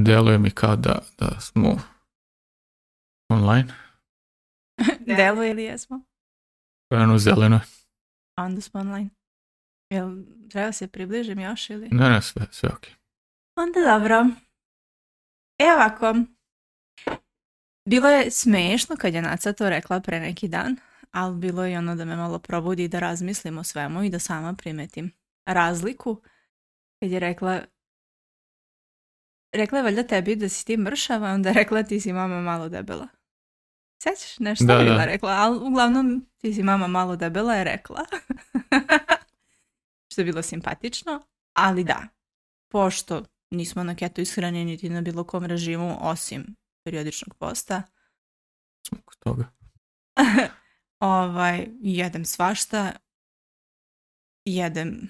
Deluje mi kao da, da smo online. Deluje ili jesmo? Pa ono zeleno. A onda smo online. Jel treba se približim još ili? Ne, ne, sve, sve ok. Onda dobro. E ovako. Bilo je smiješno kad je Naca to rekla pre neki dan, ali bilo je ono da me malo probudi da razmislim o svemu i da sama primetim razliku kad je rekla rekla je valjda tebi da si ti mršava, onda rekla ti si mama malo debela. Sećaš nešto da, bila rekla, ali uglavnom ti si mama malo debela je rekla. Što je bilo simpatično, ali da, pošto nismo na keto ishrani niti na bilo kom režimu osim periodičnog posta. toga. ovaj, jedem svašta, jedem,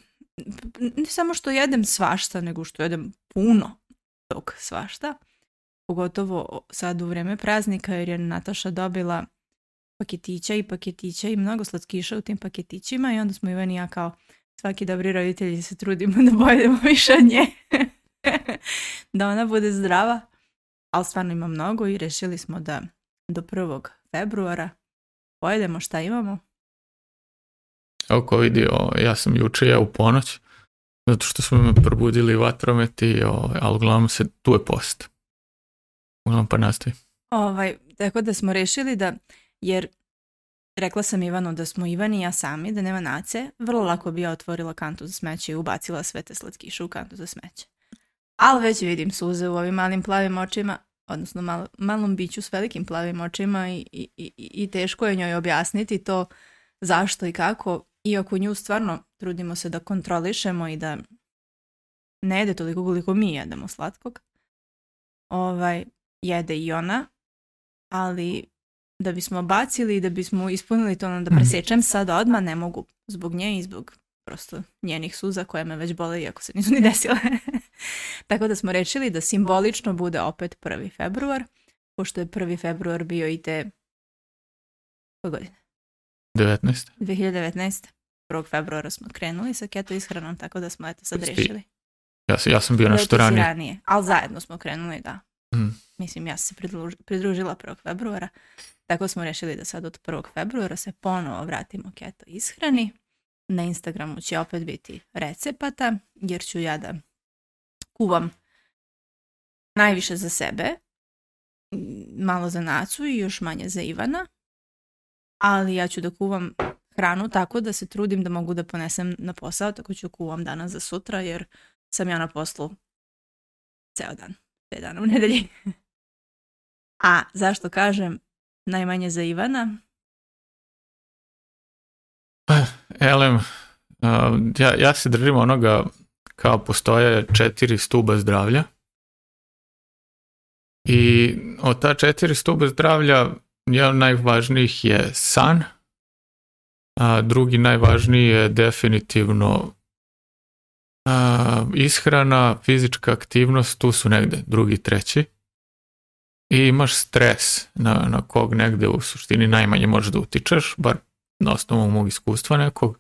ne samo što jedem svašta, nego što jedem puno tog svašta. Pogotovo sad u vrijeme praznika jer je Nataša dobila paketića i paketića i mnogo slatkiša u tim paketićima i onda smo Ivan i ja kao svaki dobri roditelji se trudimo da pojedemo više nje. da ona bude zdrava. Ali stvarno ima mnogo i rešili smo da do 1. februara pojedemo šta imamo. Oko ko vidio, ja sam jučer ja u ponoć zato što smo me probudili vatrometi, ovaj, ali uglavnom se tu je post. Uglavnom pa nastavi. Ovaj, tako da smo rešili da, jer rekla sam Ivanu da smo Ivan i ja sami, da nema nace, vrlo lako bi ja otvorila kantu za smeće i ubacila sve te slatkiše u kantu za smeće. Ali već vidim suze u ovim malim plavim očima, odnosno malom biću s velikim plavim očima i, i, i, i teško je njoj objasniti to zašto i kako iako nju stvarno trudimo se da kontrolišemo i da ne jede toliko koliko mi jedemo slatkog. Ovaj, jede i ona, ali da bismo bacili i da bismo ispunili to ono da mhm. sad sada odmah ne mogu zbog nje i zbog prosto njenih suza koje me već bole iako se nisu ni desile. Tako da smo rečili da simbolično bude opet 1. februar, pošto je 1. februar bio i te godine? 2019. 2019. 1. februara smo krenuli sa keto ishranom, tako da smo eto sad rešili. Ja, ja sam bio na ranije. ranije. Ali zajedno smo krenuli, da. Mhm. Mislim, ja sam se pridružila 1. februara, tako smo rešili da sad od 1. februara se ponovo vratimo keto ishrani. Na Instagramu će opet biti recepata, jer ću ja da kuvam najviše za sebe, malo za Nacu i još manje za Ivana ali ja ću da kuvam hranu tako da se trudim da mogu da ponesem na posao, tako ću kuvam danas za sutra jer sam ja na poslu ceo dan, pet dana u nedelji. A zašto kažem najmanje za Ivana? Pa, Elem, ja, ja se držim onoga kao postoje četiri stuba zdravlja i od ta četiri stuba zdravlja jedan od najvažnijih je san, a drugi najvažniji je definitivno a, ishrana, fizička aktivnost, tu su negde drugi, treći. I imaš stres na, kog negde u suštini najmanje možeš da utičeš, bar na osnovu mog iskustva nekog.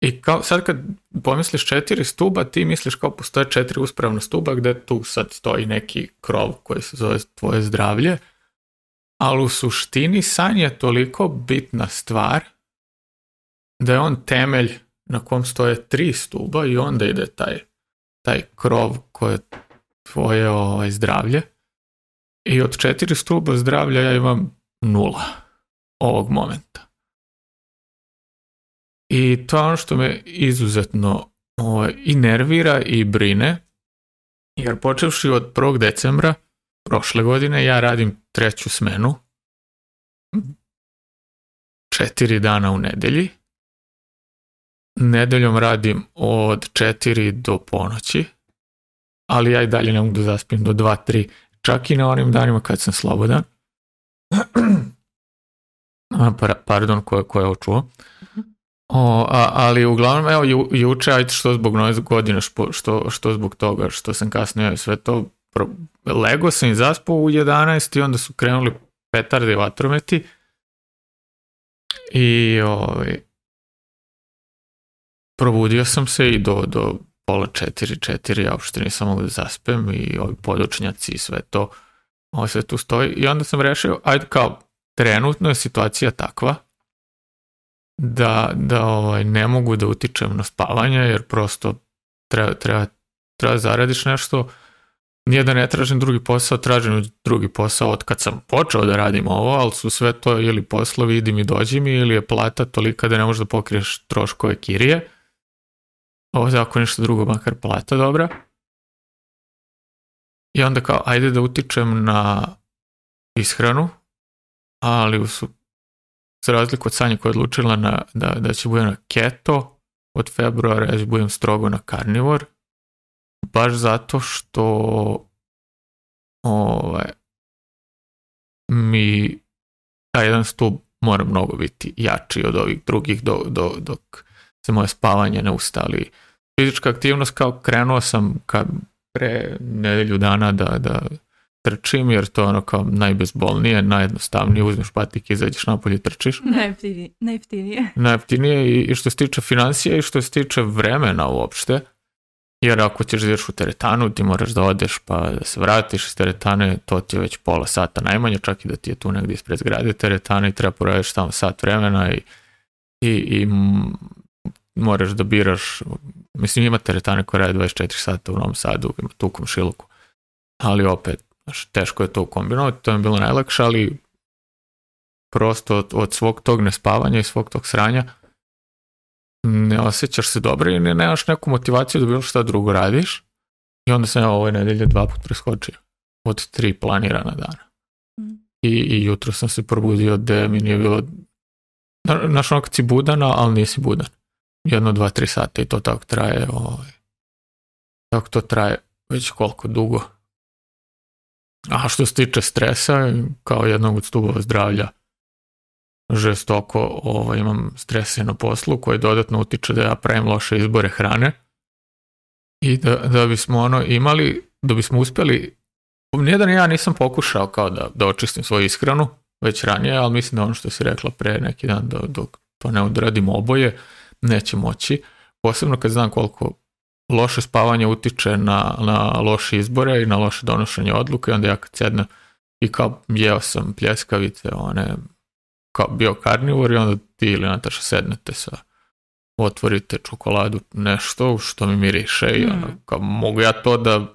I kao, sad kad pomisliš četiri stuba, ti misliš kao postoje četiri uspravna stuba gde tu sad stoji neki krov koji se zove tvoje zdravlje, ali u suštini san je toliko bitna stvar da je on temelj na kom stoje tri stuba i onda ide taj, taj krov koje je tvoje ovaj, zdravlje. I od četiri stuba zdravlja ja imam nula ovog momenta. I to je ono što me izuzetno ovaj, i nervira i brine, jer počevši od 1. decembra prošle godine ja radim treću smenu, mhm. četiri dana u nedelji. Nedeljom radim od četiri do ponoći, ali ja i dalje ne mogu da zaspim do dva, tri, čak i na onim danima kad sam slobodan. Pardon, ko, ko je očuo. Mhm. O, ali uglavnom, evo, ju, juče, što zbog nove godine, što, što zbog toga, što sam kasnio sve to, Lego sam im zaspao u 11 i onda su krenuli petarde vatrometi. I ovaj, probudio sam se i do, do pola četiri, četiri, ja uopšte nisam mogu da zaspem i ovi podočnjaci i sve to, ovo sve tu stoji. I onda sam rešio, ajde kao, trenutno je situacija takva da, da ovaj, ne mogu da utičem na spavanje, jer prosto treba, treba, treba zaradiš nešto, nije da ne tražim drugi posao, tražim drugi posao od kad sam počeo da radim ovo, ali su sve to ili poslovi, idi mi, dođi mi, ili je plata tolika da ne možeš da pokriješ troškove kirije. Ovo je ako nešto drugo, makar plata dobra. I onda kao, ajde da utičem na ishranu, ali su, za razliku od Sanje koja je odlučila na, da, da će budem na keto, od februara ja budem strogo na karnivor, baš zato što ovaj, mi taj jedan stup mora mnogo biti jači od ovih drugih dok se moje spavanje ne ustali. Fizička aktivnost kao krenuo sam kad pre nedelju dana da, da trčim, jer to je ono kao najbezbolnije, najjednostavnije, uzmeš patike, izađeš napolje i trčiš. Najjeftinije. i, i što se tiče financija i što se tiče vremena uopšte, jer ako ćeš da u teretanu, ti moraš da odeš pa da se vratiš iz teretane, to ti je već pola sata najmanje, čak i da ti je tu negdje ispred zgrade teretana i treba poradiš tamo sat vremena i, i, i moraš da biraš, mislim ima teretane koje rade 24 sata u Novom Sadu, ima tu ali opet, znaš, teško je to kombinovati, to je bilo najlakše, ali prosto od, od svog tog nespavanja i svog tog sranja ne osjećaš se dobro i ne, nemaš neku motivaciju da bilo šta drugo radiš. I onda sam ja ove nedelje dva put preskočio od tri planirana dana. Mm. I, i jutro sam se probudio da mi nije bilo Znaš ono kad si budana, ali nisi budan. Jedno, dva, tri sata i to tako traje. Ovaj. Tako to traje već koliko dugo. A što se tiče stresa, kao jednog od stubova zdravlja, žestoko ovaj, imam strese na poslu koji dodatno utiče da ja pravim loše izbore hrane i da, da bismo ono imali, da bismo uspjeli, nijedan ja nisam pokušao kao da, da očistim svoju ishranu već ranije, ali mislim da ono što si rekla pre neki dan, dok to ne odradim oboje, neće moći. Posebno kad znam koliko loše spavanje utiče na, na loše izbore i na loše donošenje odluke, onda ja kad sednem i kao jeo sam pljeskavice, one kao bio karnivor i onda ti ili Nataša sednete sa otvorite čokoladu, nešto što mi miriše i ono, mhm. kao, mogu ja to da,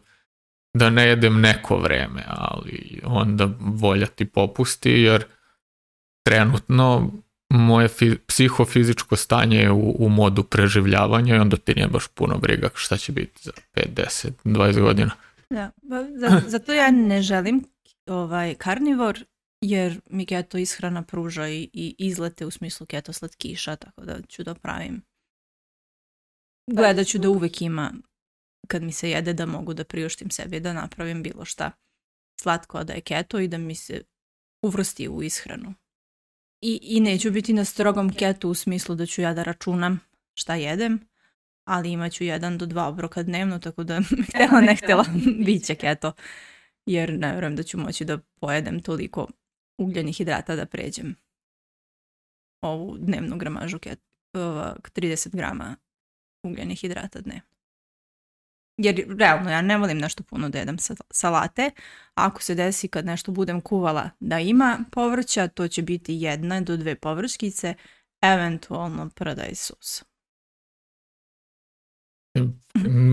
da ne jedem neko vreme, ali onda volja ti popusti jer trenutno moje psihofizičko stanje je u, modu preživljavanja i onda ti nije baš puno briga šta će biti za 5, 10, 20 godina. Da, zato ja ne želim ovaj karnivor jer mi keto ishrana pruža i, i izlete u smislu keto slatkiša, tako da ću da pravim. Gledat ću da uvek ima kad mi se jede da mogu da priuštim sebi da napravim bilo šta slatko, a da je keto i da mi se uvrsti u ishranu. I, I neću biti na strogom ketu u smislu da ću ja da računam šta jedem, ali imat ću jedan do dva obroka dnevno, tako da htjela ne htjela bit će keto. Jer ne vjerujem da ću moći da pojedem toliko ugljenih hidrata da pređem ovu dnevnu gramažu 30 e, grama ugljenih hidrata dnevno. Jer realno ja ne volim nešto puno da jedem salate. Ako se desi kad nešto budem kuvala da ima povrća, to će biti jedna do dve povrćkice, eventualno prdaj sus.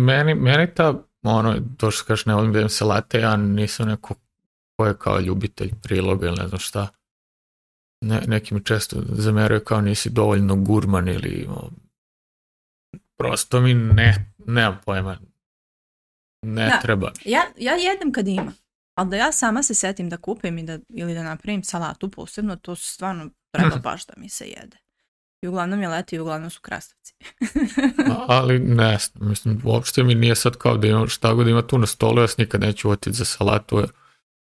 Meni, meni ta, ono, to što ne volim da jedem salate, ja nisam neko ko je kao ljubitelj priloga ili ne znam šta. Ne, neki mi često zameraju kao nisi dovoljno gurman ili ono, prosto mi ne, nemam pojma. Ne treba. Ja, ja jedem kad ima. Ali da ja sama se setim da kupim i da, ili da napravim salatu posebno, to stvarno treba mhm. baš da mi se jede. I uglavnom je leti i uglavnom su krastavci. ali ne, mislim, uopšte mi nije sad kao da imam šta god ima tu na stolu, ja nikad neću otići za salatu, jer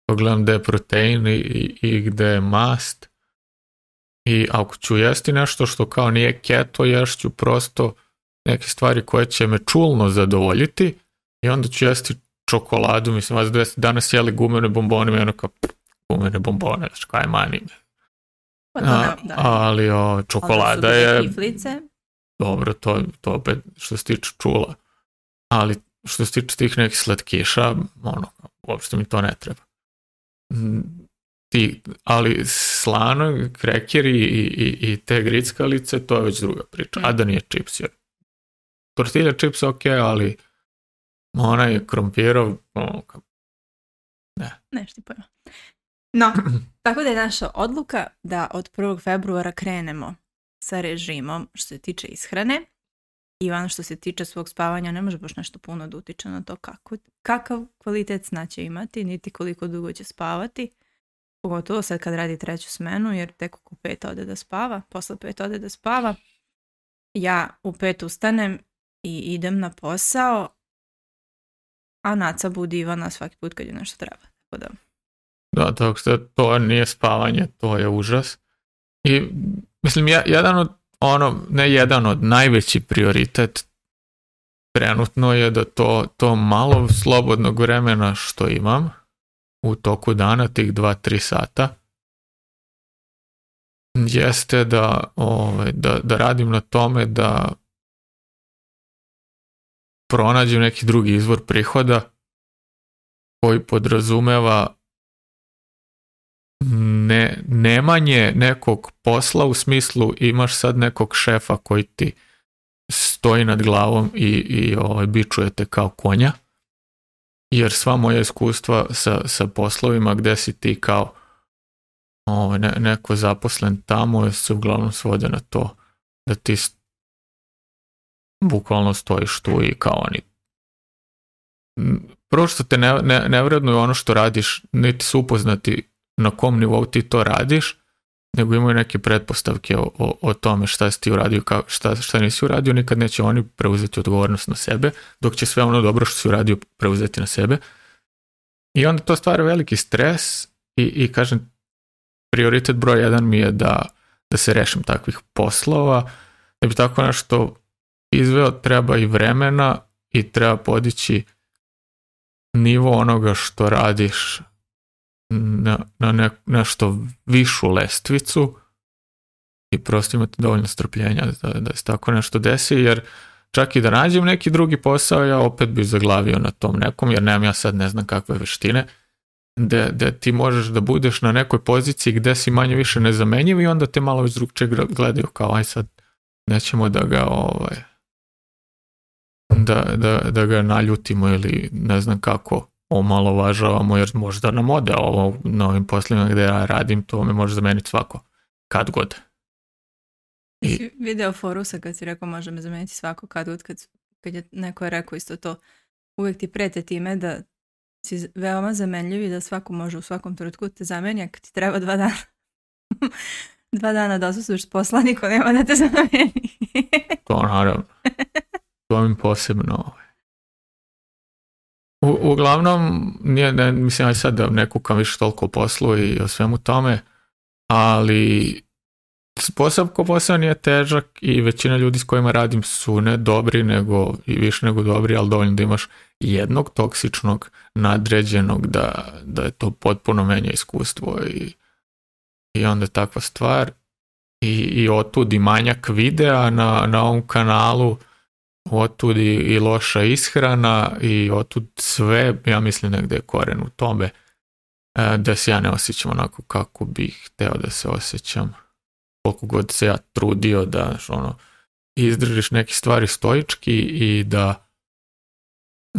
pogledam gdje je protein i, i gdje je mast. I ako ću jesti nešto što kao nije keto, ješću prosto neke stvari koje će me čulno zadovoljiti i onda ću jesti čokoladu, mislim, vas da danas jeli gumene bombone, i ono kao, gumene bombone, znaš, kaj mani pa Ali o, čokolada je... Dobro, to, to opet što se tiče čula. Ali što se tiče tih nekih slatkiša, ono, uopšte mi to ne treba ti, ali slano, krekeri i, i, i te grickalice, to je već druga priča, mm. a da nije čips, jer tortilja čips ok, ali onaj krompirov, ono, ne. Nešto pojma. No, tako da je naša odluka da od 1. februara krenemo sa režimom što se tiče ishrane. Ivan ono što se tiče svog spavanja ne može baš nešto puno da utiče na to kako, kakav kvalitet sna imati, niti koliko dugo će spavati. Pogotovo sad kad radi treću smenu, jer tek oko peta ode da spava, posle pet ode da spava. Ja u pet ustanem i idem na posao, a Naca budi Ivana svaki put kad je nešto treba. Tako da... Da, tako to nije spavanje, to je užas. I, mislim, ja, jedan od ono, ne jedan od najveći prioritet trenutno je da to, to malo slobodnog vremena što imam u toku dana, tih 2-3 sata, jeste da, ovaj, da, da radim na tome da pronađem neki drugi izvor prihoda koji podrazumeva ne, nemanje nekog posla u smislu imaš sad nekog šefa koji ti stoji nad glavom i, i ovaj, bičujete kao konja, jer sva moja iskustva sa, sa poslovima gdje si ti kao ovaj, neko zaposlen tamo se uglavnom svode na to da ti st- bukvalno stojiš tu i kao oni prvo što te ne, ne, ne ono što radiš, niti su upoznati na kom nivou ti to radiš, nego imaju neke pretpostavke o, o, tome šta si ti uradio, ka, šta, šta nisi uradio, nikad neće oni preuzeti odgovornost na sebe, dok će sve ono dobro što si uradio preuzeti na sebe. I onda to stvara veliki stres i, i kažem, prioritet broj jedan mi je da, da se rešim takvih poslova, da bi tako nešto izveo treba i vremena i treba podići nivo onoga što radiš na, na nešto višu lestvicu i prosto dovoljno strpljenja da, da se tako nešto desi, jer čak i da nađem neki drugi posao, ja opet bi zaglavio na tom nekom, jer nemam ja sad ne znam kakve veštine, da, da ti možeš da budeš na nekoj poziciji gde si manje više nezamenjiv i onda te malo iz drugčeg gledaju kao aj sad nećemo da ga ovaj, da, da, da ga naljutimo ili ne znam kako omalovažavamo jer možda nam ode ovo na ovim poslima gdje ja radim, to me može zameniti svako, kad god. I... Video forusa kad si rekao može me zameniti svako kad god, kad, kad je neko je rekao isto to, uvijek ti prete time da si veoma zamenljiv i da svako može u svakom trenutku te zameni, kad ti treba dva dana. dva dana da suš posla, niko nema da te zameni. to naravno. To mi posebno ovaj, u, uglavnom, nije, ne, mislim, aj sad da ne kukam više toliko o poslu i o svemu tome, ali posao ko posao nije težak i većina ljudi s kojima radim su ne dobri nego i više nego dobri, ali dovoljno da imaš jednog toksičnog nadređenog da, da je to potpuno menja iskustvo i, i onda takva stvar i, i otud i manjak videa na, na ovom kanalu otud i, i loša ishrana i otud sve, ja mislim negdje je koren u tome e, da se ja ne osjećam onako kako bih hteo da se osjećam. Koliko god se ja trudio da ono, izdržiš neke stvari stojički i da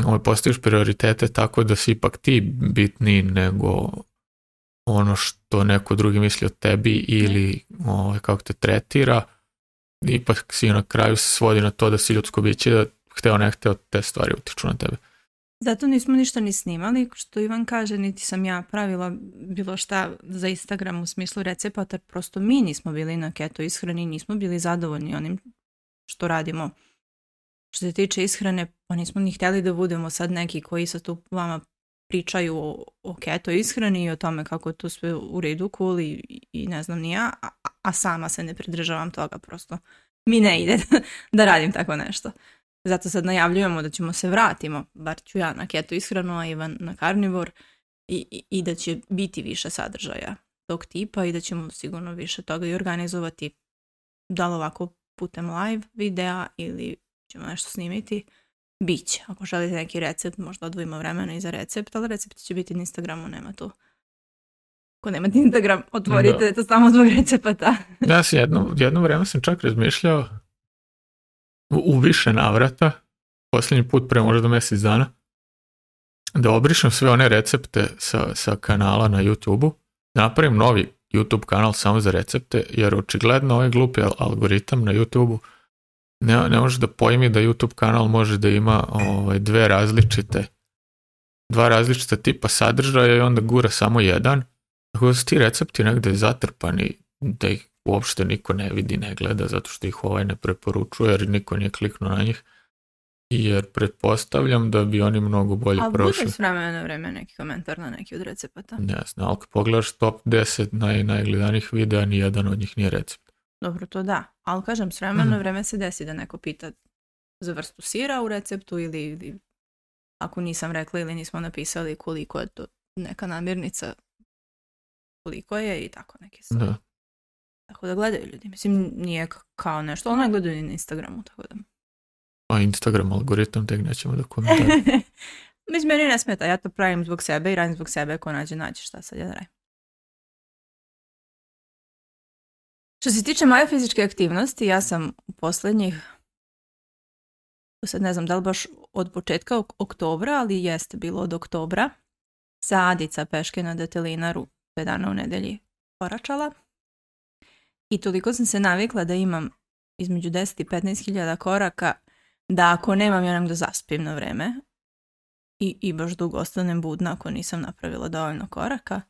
ovaj, postaviš prioritete tako da si ipak ti bitniji nego ono što neko drugi misli o tebi ili ovaj, kako te tretira ipak si na kraju svodi na to da si ljudsko biće, da hteo ne hteo te stvari utiču na tebe. Zato nismo ništa ni snimali, što Ivan kaže, niti sam ja pravila bilo šta za Instagram u smislu recepata, prosto mi nismo bili na keto ishrani, nismo bili zadovoljni onim što radimo. Što se tiče ishrane, pa nismo ni htjeli da budemo sad neki koji sa tu vama pričaju o, o keto ishrani i o tome kako je to sve u redu, cool i, i ne znam ni ja, a, sama se ne pridržavam toga prosto. Mi ne ide da, radim tako nešto. Zato sad najavljujemo da ćemo se vratimo, bar ću ja na keto ishranu, a Ivan na karnivor i, i, i da će biti više sadržaja tog tipa i da ćemo sigurno više toga i organizovati da li ovako putem live videa ili ćemo nešto snimiti Bić Ako želite neki recept, možda odvojimo vremena i za recept, ali recept će biti na Instagramu, nema tu. Ako nemate Instagram, otvorite to samo zbog recepta. da, ja jedno, jedno sam čak razmišljao u, više navrata, posljednji put pre možda mjesec dana, da obrišem sve one recepte sa, sa kanala na YouTube-u, napravim novi YouTube kanal samo za recepte, jer očigledno ovaj glupi algoritam na YouTube-u ne, ne možeš da pojmi da YouTube kanal može da ima ovaj, dve različite dva različita tipa sadržaja i onda gura samo jedan. Tako da su ti recepti negde zatrpani da ih uopšte niko ne vidi, ne gleda zato što ih ovaj ne preporučuje jer niko nije kliknuo na njih. Jer pretpostavljam da bi oni mnogo bolje prošli. A bude vremena na vreme neki komentar na neki od recepta? Ne znam, ali pogledaš top 10 naj, najgledanih videa, nijedan od njih nije recept. Dobro, to da. Ali kažem, s vremenom na mhm. vreme se desi da neko pita za vrstu sira u receptu ili, ako nisam rekla ili nismo napisali koliko je to neka namirnica, koliko je i tako neke stvari. Da. Tako da gledaju ljudi. Mislim, nije kao nešto. Ono je gledaju na Instagramu, tako da. A Instagram algoritam tek nećemo da Mislim, meni ne smeta. Ja to pravim zbog sebe i radim zbog sebe. Ko nađe, nađe šta sad ja radim. Što se tiče moje fizičke aktivnosti, ja sam u posljednjih, sad ne znam da li baš od početka oktobra, ali jeste bilo od oktobra, sa Adica peške na detelinaru pet dana u nedelji koračala. I toliko sam se navikla da imam između 10 i 15 hiljada koraka, da ako nemam ja nam da zaspim na vreme i, i baš dugo ostanem budna ako nisam napravila dovoljno koraka.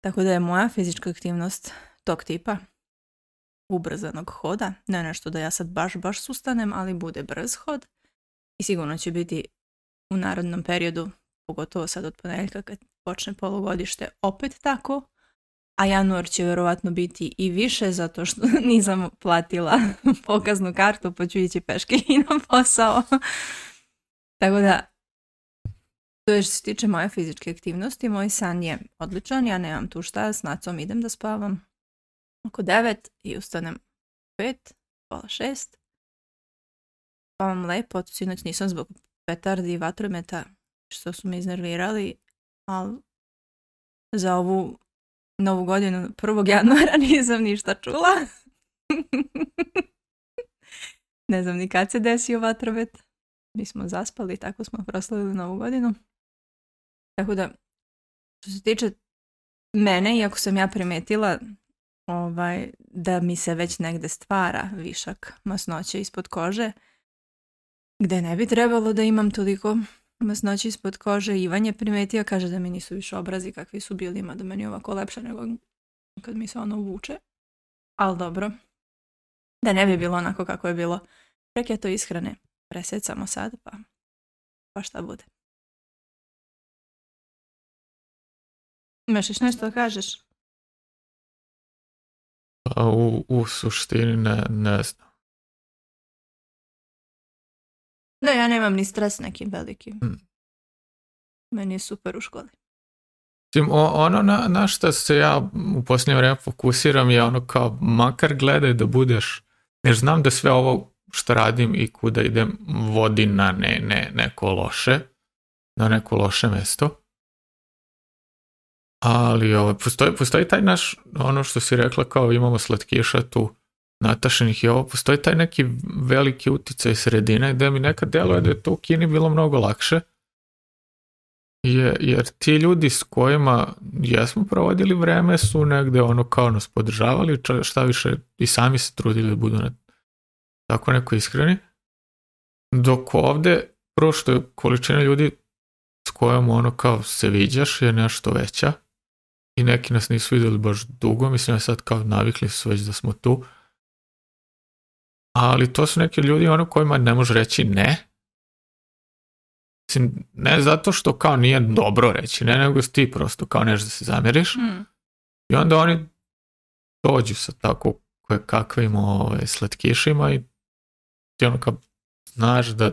Tako da je moja fizička aktivnost tog tipa – ubrzanog hoda, ne nešto da ja sad baš, baš sustanem, ali bude brz hod i sigurno će biti u narodnom periodu, pogotovo sad od ponedjeljka kad počne polugodište, opet tako, a januar će vjerovatno biti i više zato što nisam platila pokaznu kartu pa ću peški i na posao. tako da, to je što se tiče moje fizičke aktivnosti, moj san je odličan, ja nemam tu šta, s nacom idem da spavam, oko devet i ustanem pet, pola šest. Spavam lepo, sinoć nisam zbog petardi i vatrometa što su me iznervirali, ali za ovu novu godinu 1. januara nisam ništa čula. ne znam ni kad se desio vatromet. Mi smo zaspali, tako smo proslavili novu godinu. Tako da, što se tiče mene, iako sam ja primetila ovaj, da mi se već negde stvara višak masnoće ispod kože, gde ne bi trebalo da imam toliko masnoće ispod kože. Ivan je primetio, kaže da mi nisu više obrazi kakvi su bili, ima da meni ovako lepše nego kad mi se ono uvuče Ali dobro, da ne bi bilo onako kako je bilo. Prek to ishrane. Presecamo sad, pa, pa šta bude. Imaš nešto da kažeš? Pa u, suštini ne, ne znam. Da, ja nemam ni stres nekim velikim. Hmm. Meni je super u školi. Ono na, na što se ja u posljednje vrijeme fokusiram je ono kao makar gledaj da budeš, jer znam da sve ovo što radim i kuda idem vodi na ne, ne, neko loše, na neko loše mesto. Ali ovaj, postoji, postoji taj naš, ono što si rekla, kao imamo slatkiša tu, natašenih i ovo, postoji taj neki veliki utjecaj sredine gdje mi nekad djeluje da je to u Kini bilo mnogo lakše. Je, jer ti ljudi s kojima jesmo provodili vreme su negde ono kao nas podržavali, šta više i sami se trudili da budu tako neko iskreni. Dok ovde prvo je količina ljudi s kojom ono kao se viđaš je nešto veća i neki nas nisu vidjeli baš dugo, mislim da sad kao navikli su već da smo tu. Ali to su neki ljudi ono kojima ne može reći ne. Mislim, ne zato što kao nije dobro reći, ne nego ti prosto kao nešto da se zamjeriš. Hmm. I onda oni dođu sa tako koje kakvim ove, ovaj, slatkišima i ti ono kao znaš da...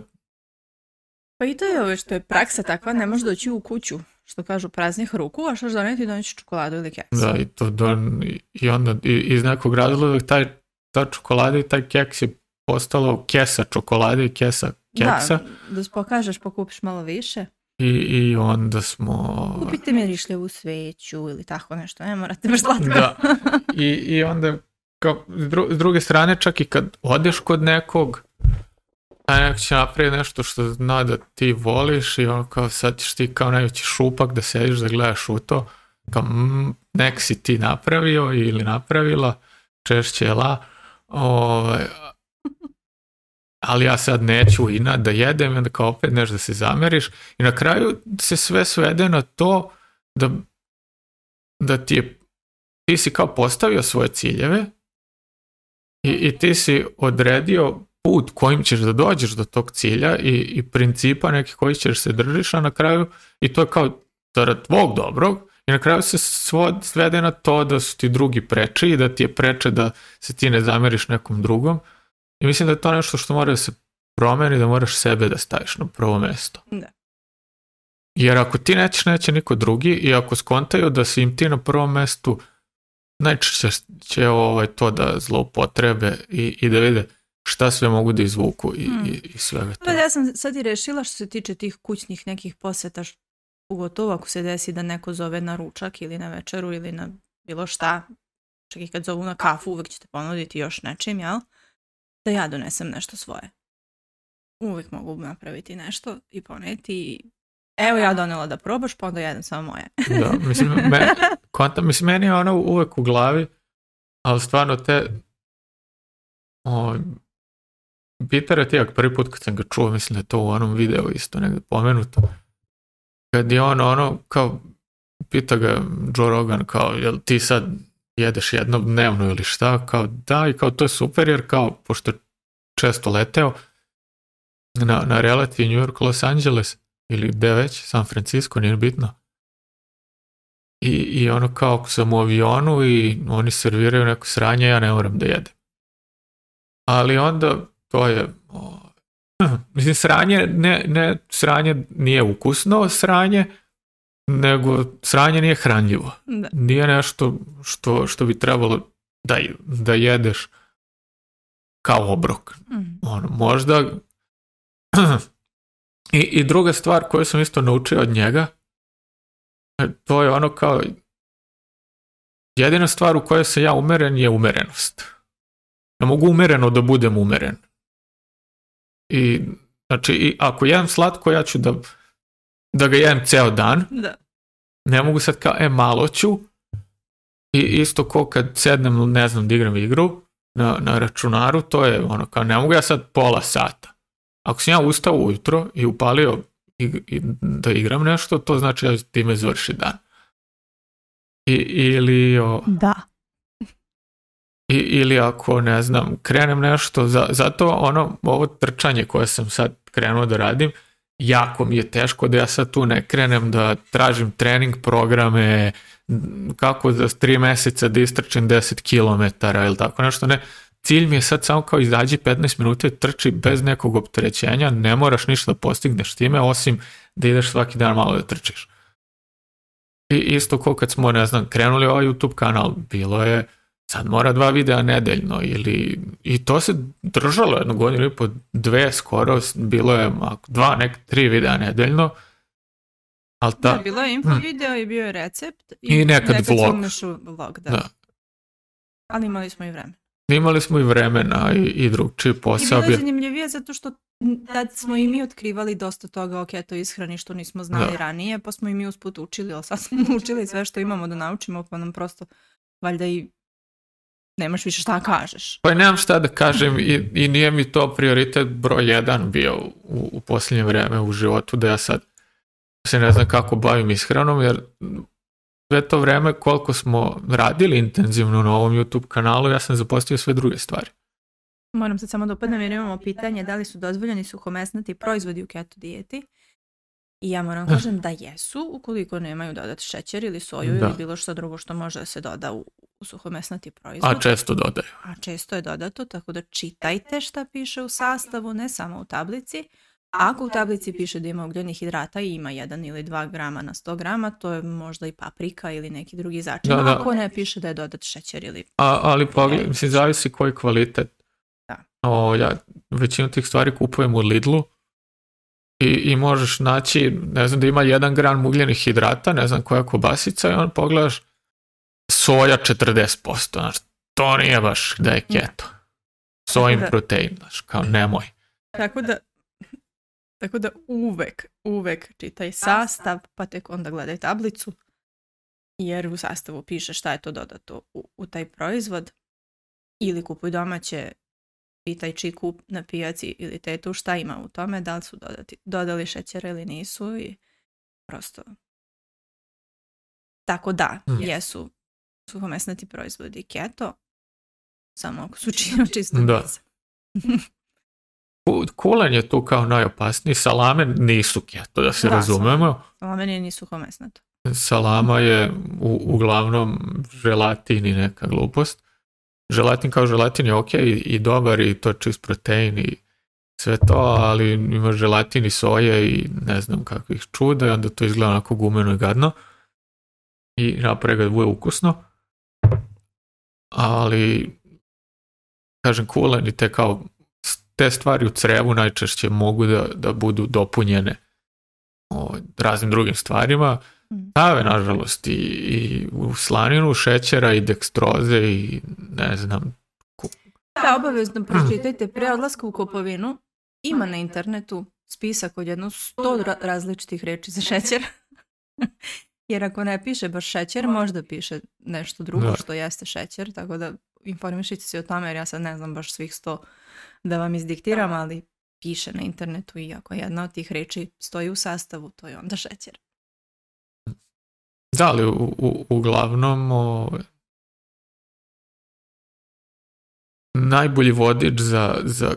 Pa i to je ove što je praksa takva, ne može doći u kuću što kažu, praznih ruku, a što doneti donijeti čokoladu ili keks. Da, i, to don, i onda i, iz nekog razloga taj, ta čokolada i taj keks je postalo kesa čokolade i kesa keksa. Da, da pokažeš, pokupiš malo više. I, I onda smo... Kupite mi rišljevu sveću ili tako nešto, ne morate baš slatko. Da, I, i onda kao, s druge strane čak i kad odeš kod nekog, nek pa će napraviti nešto što zna da ti voliš i ono kao sad ćeš ti kao najveći šupak da sediš da gledaš u to, kao mm, nek si ti napravio ili napravila, češće je la, ovaj, ali ja sad neću i da jedem, onda kao opet nešto da se zameriš i na kraju se sve svede na to da, da ti je, ti si kao postavio svoje ciljeve i ti si odredio put kojim ćeš da dođeš do tog cilja i, i principa nekih koji ćeš se držiš, a na kraju, i to je kao zarad tvog dobrog, i na kraju se svod, svede na to da su ti drugi preče i da ti je preče da se ti ne zameriš nekom drugom. I mislim da je to nešto što mora da se promeni, da moraš sebe da staviš na prvo mesto. Jer ako ti nećeš, neće niko drugi i ako skontaju da si im ti na prvom mestu, najčešće će ovaj, to da zloupotrebe i, i da vide šta sve mogu da izvuku i, sve hmm. i, pa Ja sam sad i rešila što se tiče tih kućnih nekih posjeta, pogotovo ako se desi da neko zove na ručak ili na večeru ili na bilo šta, čak i kad zovu na kafu uvek ćete ponuditi još nečim, jel? Da ja donesem nešto svoje. Uvek mogu napraviti nešto i poneti Evo ja donela da probaš, pa onda jedem samo moje. da, mislim, me, mislim, meni je ono uvek u glavi, ali stvarno te, Peter je tijak prvi put kad sam ga čuo, mislim da je to u onom videu isto negdje pomenuto, kad je on ono, kao, pita ga Joe Rogan, kao, jel ti sad jedeš jednom dnevno ili šta, kao da, i kao to je super, jer kao, pošto često leteo na, na New York, Los Angeles, ili gde već, San Francisco, nije bitno, i, i ono kao ako sam u avionu i oni serviraju neko sranje, ja ne moram da jedem. Ali onda to je... Mislim, sranje, ne, ne, sranje nije ukusno sranje, nego sranje nije hranljivo. Nije nešto što, što bi trebalo da, da jedeš kao obrok. Mm. možda... I, I druga stvar koju sam isto naučio od njega, e, to je ono kao jedina stvar u kojoj se ja umeren je umerenost. Ja mogu umereno da budem umeren. I, znači, i ako jedem slatko, ja ću da, da ga jedem ceo dan. Da. Ne mogu sad kao, e, malo ću. I isto ko kad sednem, ne znam, da igram igru na, na računaru, to je ono kao, ne mogu ja sad pola sata. Ako sam ja ustao ujutro i upalio i, da igram nešto, to znači ja time završi dan. I, ili o... Da ili ako, ne znam, krenem nešto, za, zato ono, ovo trčanje koje sam sad krenuo da radim, jako mi je teško da ja sad tu ne krenem da tražim trening programe, kako za tri meseca da istračim 10 km ili tako nešto, ne. Cilj mi je sad samo kao izađi 15 minuta i trči bez nekog opterećenja, ne moraš ništa da postigneš time, osim da ideš svaki dan malo da trčiš. I isto ko kad smo, ne znam, krenuli ovaj YouTube kanal, bilo je sad mora dva videa nedeljno ili i to se držalo jednu godinu i po dve skoro bilo je dva nek tri videa nedeljno ali ta, bilo je info hm. video i bio je recept i, i nekad, vlog, da. ali imali smo i vremena imali smo i vremena i, i drugčiji posao i bilo je zanimljivije zato što tad smo i mi otkrivali dosta toga o keto ishrani što nismo znali ranije pa smo i mi usput učili ali sad smo učili sve što imamo da naučimo pa nam prosto valjda i nemaš više šta kažeš. Pa nemam šta da kažem i, i nije mi to prioritet broj jedan bio u, posljednje vrijeme u životu da ja sad se ne znam kako bavim ishranom jer sve to vrijeme koliko smo radili intenzivno na ovom YouTube kanalu ja sam zapostio sve druge stvari. Moram se samo dopadnem jer imamo pitanje da li su dozvoljeni suhomesnati proizvodi u keto dijeti. I ja moram kažem da jesu, ukoliko nemaju dodat šećer ili soju ili bilo što drugo što može da se doda u, suhomesnati proizvod. A često dodaju. A često je dodato, tako da čitajte šta piše u sastavu, ne samo u tablici. Ako u tablici piše da ima ugljenih hidrata i ima 1 ili 2 grama na 100 grama, to je možda i paprika ili neki drugi začin. Da, Ako ne piše da je dodat šećer ili... A, ali pogledaj, mislim, zavisi koji kvalitet. Da. ja većinu tih stvari kupujem u Lidlu i, i možeš naći, ne znam, da ima 1 gram ugljenih hidrata, ne znam koja kobasica i on pogledaš soja 40%, znaš, to nije baš da je keto. Sojim protein, znaš, kao nemoj. Tako da, tako da uvek, uvek čitaj sastav, pa tek onda gledaj tablicu, jer u sastavu piše šta je to dodato u, taj proizvod. Ili kupuj domaće, pitaj kup na pijaci ili tetu šta ima u tome, da li su dodati, dodali šećer ili nisu i prosto. Tako da, mm. jesu suhomesnati proizvodi keto, samo ako su čino znači, znači čisto da. Kulen je tu kao najopasniji, salame nisu keto, da se da, razumemo. Salame nije ni suhomesnato. Salama je u, uglavnom želatin i neka glupost. Želatin kao želatin je ok i, i dobar i to čist protein i sve to, ali ima želatin i soje i ne znam kakvih čuda i onda to izgleda onako gumeno i gadno i na ga ukusno ali kažem i te kao te stvari u crevu najčešće mogu da, da budu dopunjene o, raznim drugim stvarima. Stave, mm. nažalost, i, u slaninu šećera i dekstroze i ne znam. Da, obavezno pročitajte pre odlaska u kupovinu. Ima na internetu spisak od jedno sto različitih reči za šećer. Jer ako ne piše baš šećer, možda piše nešto drugo što jeste šećer, tako da informišite se o tome jer ja sad ne znam baš svih sto da vam izdiktiram, ali piše na internetu i ako jedna od tih reči stoji u sastavu, to je onda šećer. Da, li, uglavnom o, najbolji vodič za, za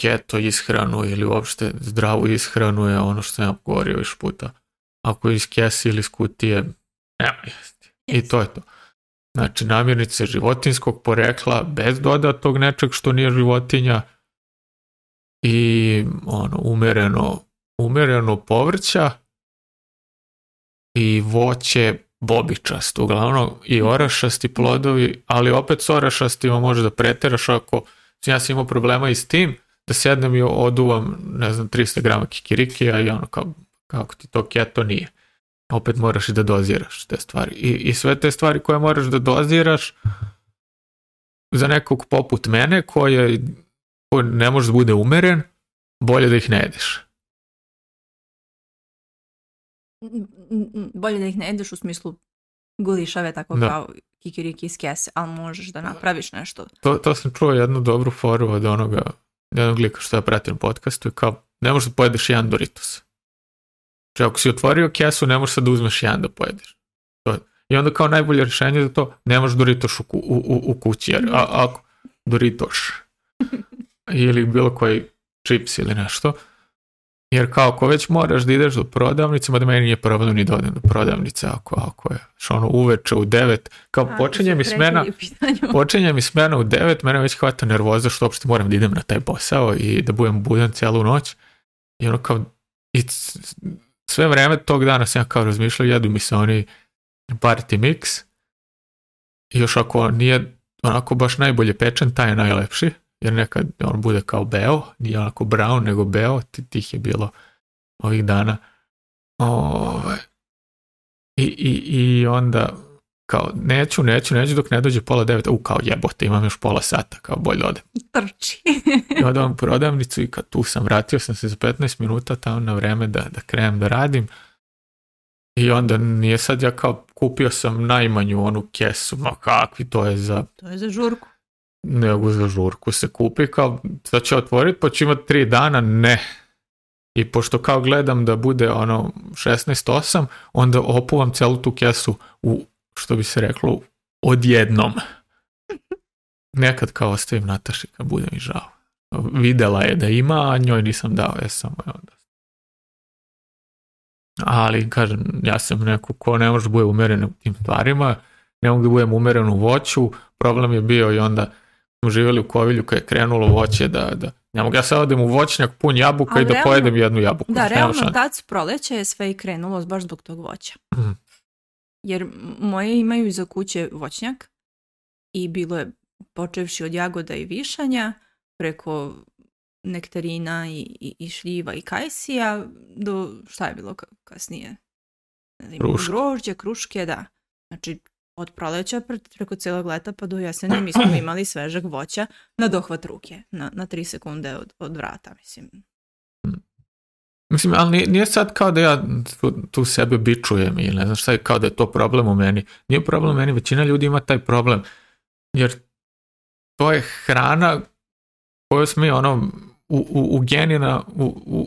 keto ishranu ili uopšte zdravu ishranu je ono što sam ja govorio još puta ako je iz kese ili iz kutije, nema jesti. I to je to. Znači, namirnice životinskog porekla, bez dodatog nečeg što nije životinja i ono, umjereno, umjereno povrća i voće bobičast, uglavnom i mhm. orašasti plodovi, ali opet s orašastima može da preteraš ako ja sam imao problema i s tim, da sednem i oduvam, ne znam, 300 grama kikirikija i ono kao ako ti to keto nije. Opet moraš i da doziraš te stvari. I, I sve te stvari koje moraš da doziraš za nekog poput mene koji ne može da bude umeren, bolje da ih ne jedeš. Bolje da ih ne jedeš u smislu gulišave tako da. kao kikiriki iz kese, ali možeš da napraviš nešto. To, to sam čuo jednu dobru foru od onoga jednog lika što ja pratim podcastu i kao ne možeš da pojedeš jedan Doritos. Znači ako si otvorio kesu, ne možeš sad da uzmeš jedan da pojedeš. To je. I onda kao najbolje rješenje za to, ne možeš Doritoš u, u, u, kući, jer a, ako Doritoš ili bilo koji čips ili nešto, jer kao ako već moraš da ideš do prodavnice, mada meni nije problem ni da do prodavnice, ako, ako je što ono uveče u devet, kao počinje mi smena, počinje mi smena u devet, mene već hvata nervoza što uopšte moram da idem na taj posao i da budem budan cijelu noć. I ono kao, it's, sve vrijeme tog dana sam ja kao razmišljao, jedu mi se oni party mix, još ako nije onako baš najbolje pečen, taj je najlepši, jer nekad on bude kao beo, nije onako brown, nego beo, tih je bilo ovih dana. Ove. Ovaj, I, i, I onda kao neću, neću, neću dok ne dođe pola devet, u kao jebote, imam još pola sata, kao bolje ode. Trči. I odam prodavnicu i kad tu sam, vratio sam se za 15 minuta tamo na vreme da, da krenem da radim. I onda nije sad ja kao kupio sam najmanju onu kesu, ma kakvi, to je za... To je za žurku. Nego za žurku se kupi, kao sad će otvoriti, pa će imati tri dana, ne. I pošto kao gledam da bude ono 16.8, onda opuvam celu tu kesu u što bi se reklo, odjednom. Nekad kao ostavim Nataši kad bude mi žao. Videla je da ima, a njoj nisam dao, ja sam onda. Ali, kažem, ja sam neko ko ne može bude umeren u tim stvarima, ne mogu da budem umeren u voću, problem je bio i onda smo živjeli u Kovilju kad je krenulo voće da, da ne mogu ja sad odem u voćnjak pun jabuka Ali i da pojedem jednu jabuku. Da, realno tad proleće je sve i krenulo baš zbog tog voća. Mhm jer moje imaju iza kuće voćnjak i bilo je počevši od jagoda i višanja preko nektarina i, i, i šljiva i kajsija do šta je bilo kasnije Kruške. grožđe, kruške, da. Znači, od proleća preko cijelog leta pa do jeseni mi smo imali svežeg voća na dohvat ruke, na, na tri sekunde od, od vrata, mislim. Mislim, ali nije sad kao da ja tu, tu sebe bičujem ili ne znam šta je, kao da je to problem u meni. Nije problem u meni, većina ljudi ima taj problem. Jer to je hrana koju smo ono, u, u, u,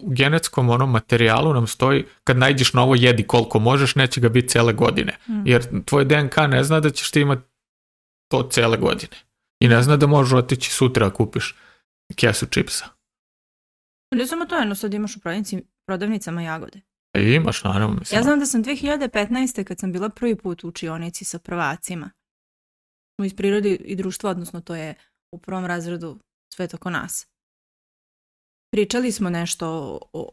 u, genetskom onom materijalu nam stoji kad najdiš novo jedi koliko možeš, neće ga biti cele godine. Mm. Jer tvoj DNK ne zna da ćeš ti imati to cele godine. I ne zna da možeš otići sutra kupiš kesu čipsa. Ne samo to, jedno sad imaš u prodavnici prodavnicama jagode? E, imaš naravno. Ja znam da sam 2015. kad sam bila prvi put u učionici sa prvacima iz prirode i društva, odnosno to je u prvom razredu sve toko nas. Pričali smo nešto o,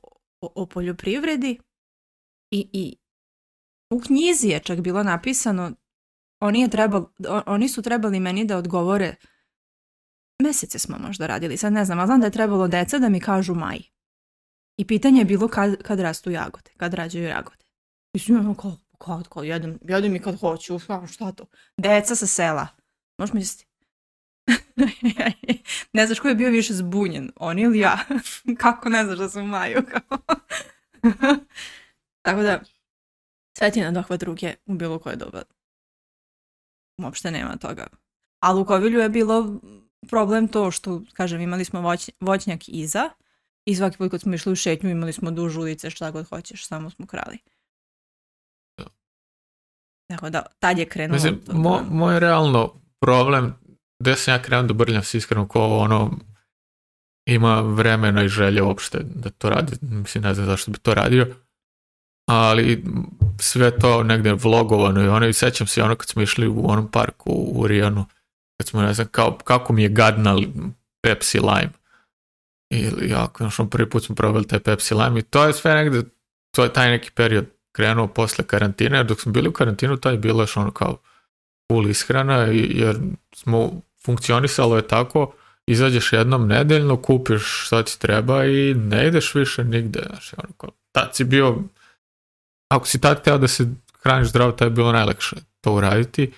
o, poljoprivredi i, i u knjizi je čak bilo napisano oni, je trebali, oni su trebali meni da odgovore mesece smo možda radili, sad ne znam, ali znam da je trebalo deca da mi kažu maj. I pitanje je bilo kad, kad rastu jagode, kad rađaju jagode. Mislim, ono kao, kad, kad, jedem, jedem i kad hoću, šta to? Deca sa sela. Možeš misliti? ne znaš ko je bio više zbunjen, on ili ja? Kako ne znaš da sam maju? Tako da, sve ti na dohvat ruke u bilo koje doba. Uopšte nema toga. u Kovilju je bilo problem to što, kažem, imali smo voćnjak iza, i svaki put kad smo išli u šetnju imali smo duž ulice, šta god hoćeš, samo smo krali. Tako da, tad je krenulo. Mislim, moj realno problem, da sam ja krenuo da brljam s iskreno ko ono, ima vremena i želje uopšte da to radi, mislim ne znam zašto bi to radio, ali sve to negdje vlogovano i ono, i sećam se ono kad smo išli u onom parku u Rijanu, kad smo ne znam, kao, kako mi je gadna Pepsi Lime ili ako još prvi put smo probali taj Pepsi Lime i to je sve negdje, to je taj neki period krenuo posle karantine, jer dok smo bili u karantinu, to je bilo još ono kao full ishrana, jer smo, funkcionisalo je tako, izađeš jednom nedeljno, kupiš šta ti treba i ne ideš više nigde. Znači, ono kao, tad si bio, ako si tad teo da se hraniš zdravo, to je bilo najlakše to uraditi.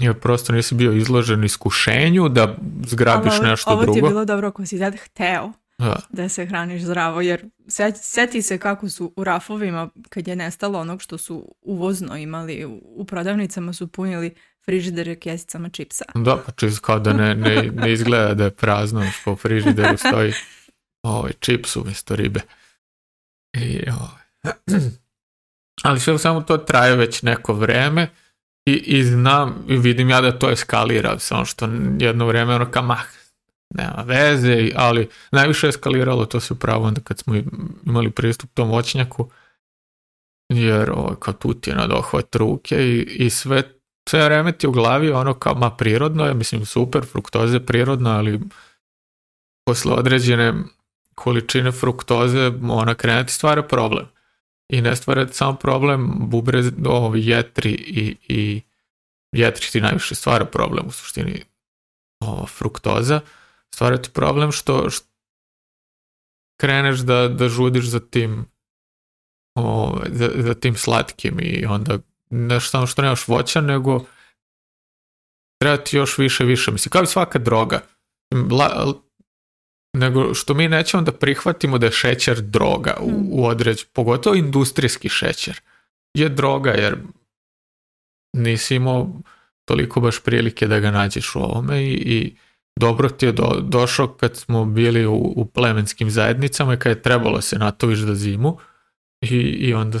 Ja prosto nisi bio izložen iskušenju da zgrabiš ovo, nešto drugo. Ovo ti je bilo dobro ako si sad hteo da. se hraniš zdravo, jer seti se kako su u rafovima, kad je nestalo onog što su uvozno imali, u prodavnicama su punili frižidere kjesicama čipsa. Da, pa čisto kao da ne, ne, izgleda da je prazno, po frižideru stoji ovaj, čips umjesto ribe. I, ovaj, Ali sve samo to traje već neko vrijeme, i, znam i vidim ja da to eskalira, samo što jedno vrijeme ono kamah, nema veze, ali najviše eskaliralo to se upravo onda kad smo imali pristup tom voćnjaku, jer ovo, kao tutina na dohvat ruke i, sve, sve vreme u glavi ono kao, ma prirodno je, mislim super, fruktoze prirodno, ali posle određene količine fruktoze ona krenuti stvara problem i ne stvarati samo problem bubrez, ovi jetri i, i jetri ti najviše stvara problem u suštini ova fruktoza, stvara ti problem što, kreneš da, da žudiš za tim za, tim slatkim i onda ne samo što nemaš voća, nego treba ti još više, više. Mislim, kao i svaka droga nego što mi nećemo da prihvatimo da je šećer droga u, hmm. u pogotovo industrijski šećer je droga jer nisi imao toliko baš prilike da ga nađeš u ovome i, i dobro ti je do, došao kad smo bili u, plemenskim zajednicama i kad je trebalo se natoviš da zimu i, i onda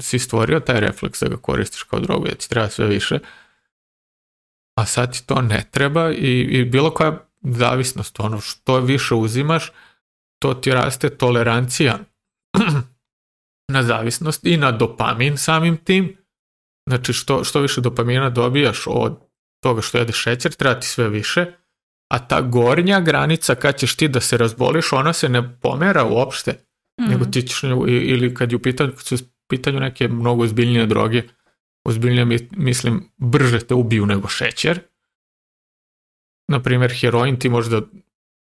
si, stvorio taj refleks da ga koristiš kao drogu, jer ti treba sve više a sad ti to ne treba i, i bilo koja zavisnost, ono što više uzimaš, to ti raste tolerancija na zavisnost i na dopamin samim tim. Znači što, što više dopamina dobijaš od toga što jedeš šećer, treba ti sve više, a ta gornja granica kad ćeš ti da se razboliš, ona se ne pomera uopšte, mm. nego ti ili kad je u pitanju, kad su u pitanju neke mnogo ozbiljnije droge, ozbiljnije mislim, brže te ubiju nego šećer, na primjer, heroin ti možda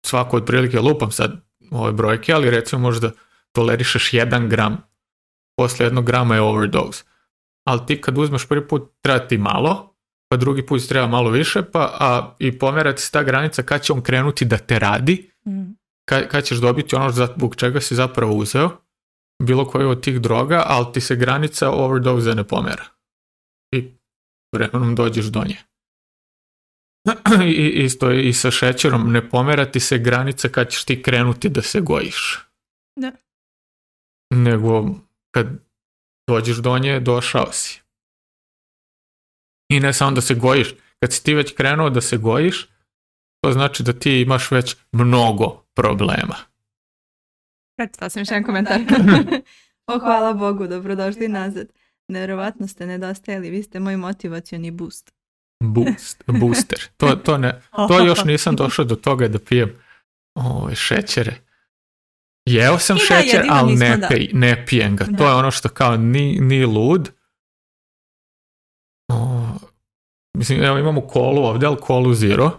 svako otprilike lupam sad ove brojke, ali recimo možda tolerišeš jedan gram. Poslije jednog grama je overdose. Ali ti kad uzmeš prvi put treba ti malo, pa drugi put treba malo više, pa a, i pomerati se ta granica kad će on krenuti da te radi, mm. kad, kad ćeš dobiti ono zbog čega si zapravo uzeo, bilo koje od tih droga, ali ti se granica overdose ne pomera. I vremenom dođeš do nje. I, isto i sa šećerom, ne pomerati se granica kad ćeš ti krenuti da se gojiš. Da. Nego kad dođeš do nje, došao si. I ne samo da se gojiš, kad si ti već krenuo da se gojiš, to znači da ti imaš već mnogo problema. Pročitala sam još jedan komentar. o, hvala Bogu, dobrodošli nazad. Nevjerovatno ste nedostajali, vi ste moj motivacioni boost. Boost, booster. To, to, ne, to još oh. nisam došao do toga da pijem o, ovaj, šećere. Jeo sam šećer, ali ne, ne pijem ga. To je ono što kao ni, ni lud. mislim, evo imamo kolu ovdje, ali kolu zero.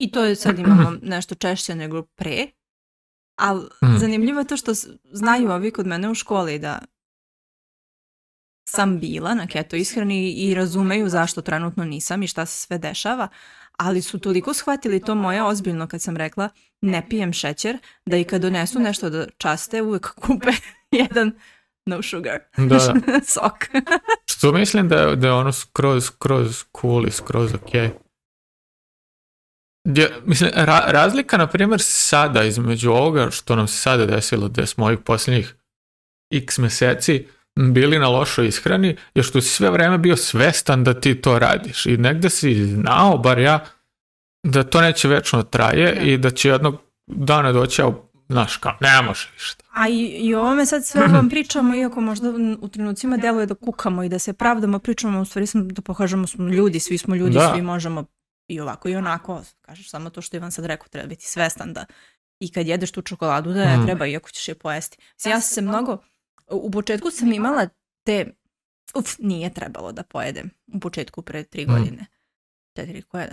I to je sad imamo nešto češće nego pre. Ali mm. zanimljivo je to što znaju ovi kod mene u školi da sam bila na keto ishrani i razumeju zašto trenutno nisam i šta se sve dešava, ali su toliko shvatili to moje ozbiljno kad sam rekla ne pijem šećer, da i kad donesu nešto da časte uvek kupe jedan no sugar sok. Što mislim da, da je ono skroz, skroz cool i skroz ok. mislim, razlika, na primjer, sada između ovoga što nam se sada desilo, da smo ovih posljednjih x mjeseci, bili na lošoj ishrani, jer što si sve vrijeme bio svestan da ti to radiš i negde si znao, bar ja, da to neće večno traje i da će jednog dana doći, evo, znaš, kao, ne može ništa. A i, i ovome sad sve vam pričamo, iako možda u trenucima deluje da kukamo i da se pravdamo, pričamo, u stvari da pokažemo smo ljudi, svi smo ljudi, svi možemo i ovako i onako, kažeš samo to što Ivan sad rekao, treba biti svestan da i kad jedeš tu čokoladu da je mm. treba, iako ćeš je pojesti. Ja sam se mnogo u početku sam imala te, uf, nije trebalo da pojedem u početku pre tri mm. godine. Četiri, koja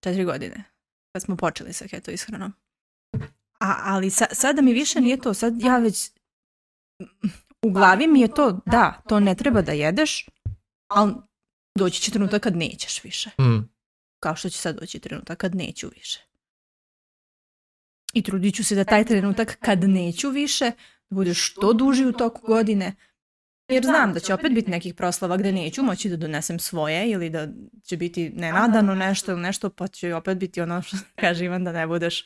Četiri godine. Kad smo počeli sa keto ishranom. A, ali sa, sada mi više nije to, sad ja već u glavi mi je to, da, to ne treba da jedeš, ali doći će trenutak kad nećeš više. Mm. Kao što će sad doći trenutak kad neću više. I trudit ću se da taj trenutak kad neću više bude što duži u toku godine, jer znam da će opet biti nekih proslava gdje neću moći da donesem svoje ili da će biti nenadano nešto ili nešto pa će opet biti ono što kaže Ivan da ne budeš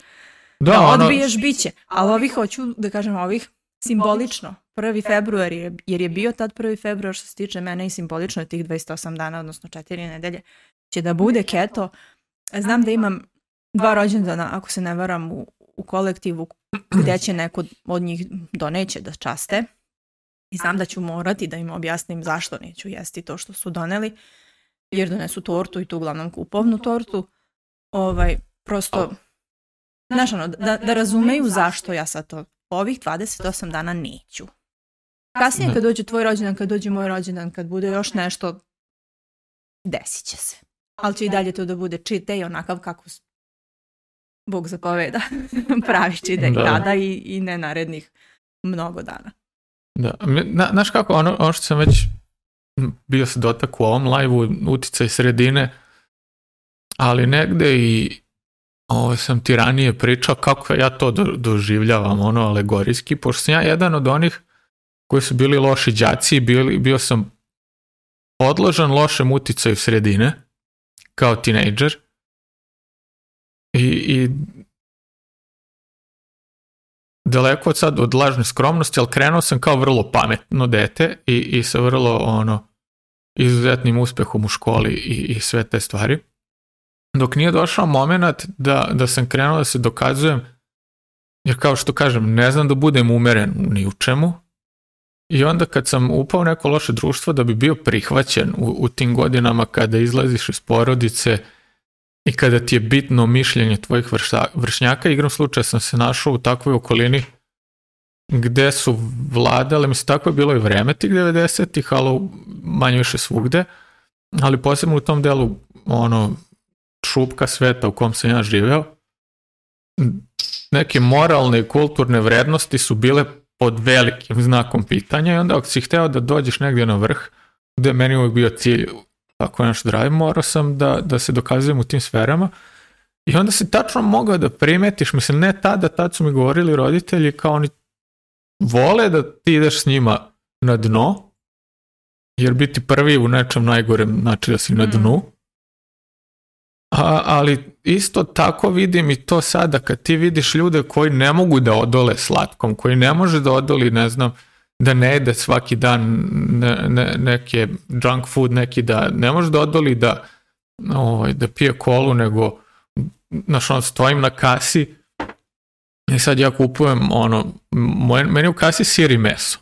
da, ono- odbiješ ono... Ali ovih hoću da kažem ovih simbolično. 1. februar jer je bio tad 1. februar što se tiče mene i simbolično je tih 28 dana odnosno 4 nedelje će da bude keto. Znam da imam dva rođendana ako se ne varam u kolektivu gdje će neko od njih doneći da časte. I znam da ću morati da im objasnim zašto neću jesti to što su doneli, jer donesu tortu i tu uglavnom kupovnu tortu. Ovaj, prosto, znaš ono, da, da razumeju zašto ja sad to ovih 28 dana neću. Kasnije kad dođe tvoj rođendan, kad dođe moj rođendan, kad bude još nešto, desit će se. Ali će i dalje to da bude čite i onakav kako Bog zapoveda, će da i tada i, ne narednih mnogo dana. Da, Na, znaš kako, ono, ono što sam već bio se dotak u ovom live-u, utjecaj sredine, ali negde i ovo sam ti ranije pričao kako ja to doživljavam, ono alegorijski, pošto sam ja jedan od onih koji su bili loši đaci, i bio sam podložan lošem uticaju sredine, kao tinejdžer, i, daleko od sad od lažne skromnosti, ali krenuo sam kao vrlo pametno dete i, i sa vrlo ono izuzetnim uspehom u školi i, i sve te stvari. Dok nije došao moment da, da sam krenuo da se dokazujem, jer kao što kažem, ne znam da budem umeren ni u čemu, i onda kad sam upao u neko loše društvo da bi bio prihvaćen u, u tim godinama kada izlaziš iz porodice, i kada ti je bitno mišljenje tvojih vršnjaka, igrom slučaja sam se našao u takvoj okolini gde su vladale, mislim tako je bilo i vreme tih 90-ih, ali manje više svugde, ali posebno u tom delu ono šupka sveta u kom sam ja živeo, neke moralne i kulturne vrednosti su bile pod velikim znakom pitanja i onda ako si hteo da dođeš negdje na vrh, gde je meni uvijek bio cilj tako naš drive, morao sam da, da se dokazujem u tim sferama. I onda si tačno mogao da primetiš, mislim ne tada, tad su mi govorili roditelji kao oni vole da ti ideš s njima na dno, jer biti prvi u nečem najgorem znači da si na mm. dnu. A, ali isto tako vidim i to sada kad ti vidiš ljude koji ne mogu da odole slatkom, koji ne može da odoli, ne znam, da ne jede svaki dan ne, ne, neke junk food, neki da ne može da odoli da, ovaj, da pije kolu, nego znaš, ono, stojim na kasi i sad ja kupujem ono, moj, meni u kasi siri meso.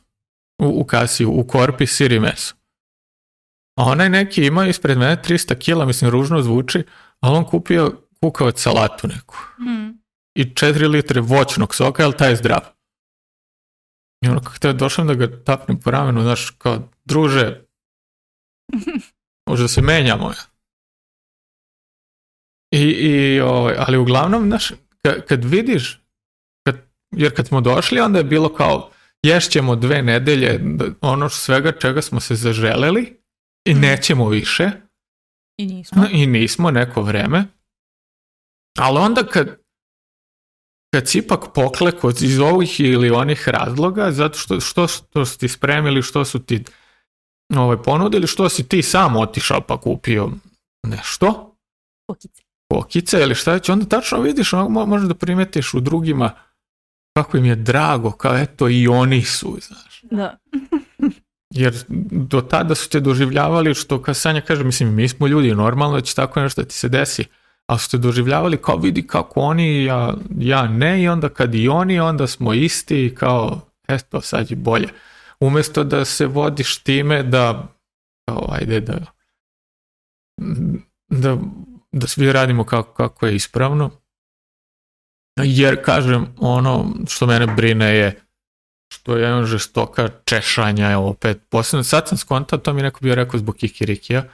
U, kasi, u korpi siri meso. A onaj neki ima ispred mene 300 kila, mislim, ružno zvuči, ali on kupio kukavac salatu neku. Mm. I 4 litre voćnog soka, jel taj je zdrav. I ono kako došao da ga tapnem po ramenu, znaš, kao, druže, možda se menjamo. I, i ovaj, ali uglavnom, kad, vidiš, kad, jer kad smo došli, onda je bilo kao, ješćemo dve nedelje ono svega čega smo se zaželeli i mhm. nećemo više. I nismo. I nismo neko vreme. Ali onda kad, kad si ipak pokleko iz ovih ili onih razloga, zato što, što, što su ti spremili, što su ti ovaj, ponudili, što si ti sam otišao pa kupio nešto. pokice Pokice, ili šta će, onda tačno vidiš, ono, možeš da primetiš u drugima kako im je drago, kao eto i oni su, znaš. Da. Jer do tada su te doživljavali što, kad Sanja kaže, mislim, mi smo ljudi, normalno da će tako nešto da ti se desi ali ste doživljavali kao vidi kako oni, ja, ja ne i onda kad i oni, onda smo isti i kao eto sad je bolje. Umjesto da se vodiš time da kao ajde da da, da svi radimo kako, kako je ispravno. Jer kažem ono što mene brine je što je on žestoka češanja opet posebno sad sam skontao, to mi neko bio rekao zbog Kikirikija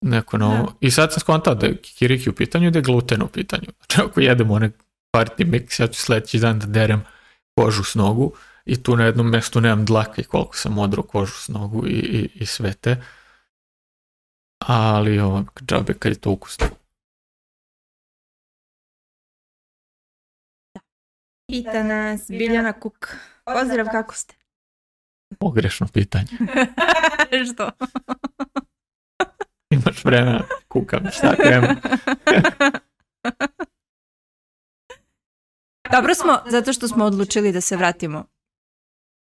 Neko, novo. I sad sam skontao da je kikiriki u pitanju, da je gluten u pitanju. Znači, ako jedem onaj party mix, ja ću sljedeći dan da derem kožu s nogu i tu na jednom mestu nemam dlaka i koliko sam odro kožu s nogu i, i, i sve te. Ali ovo, džabe kad je to ukusno. Pita nas Biljana Kuk. Pozdrav, kako ste? Pogrešno pitanje. Što? imaš vremena, kukam, šta krema. Dobro smo, zato što smo odlučili da se vratimo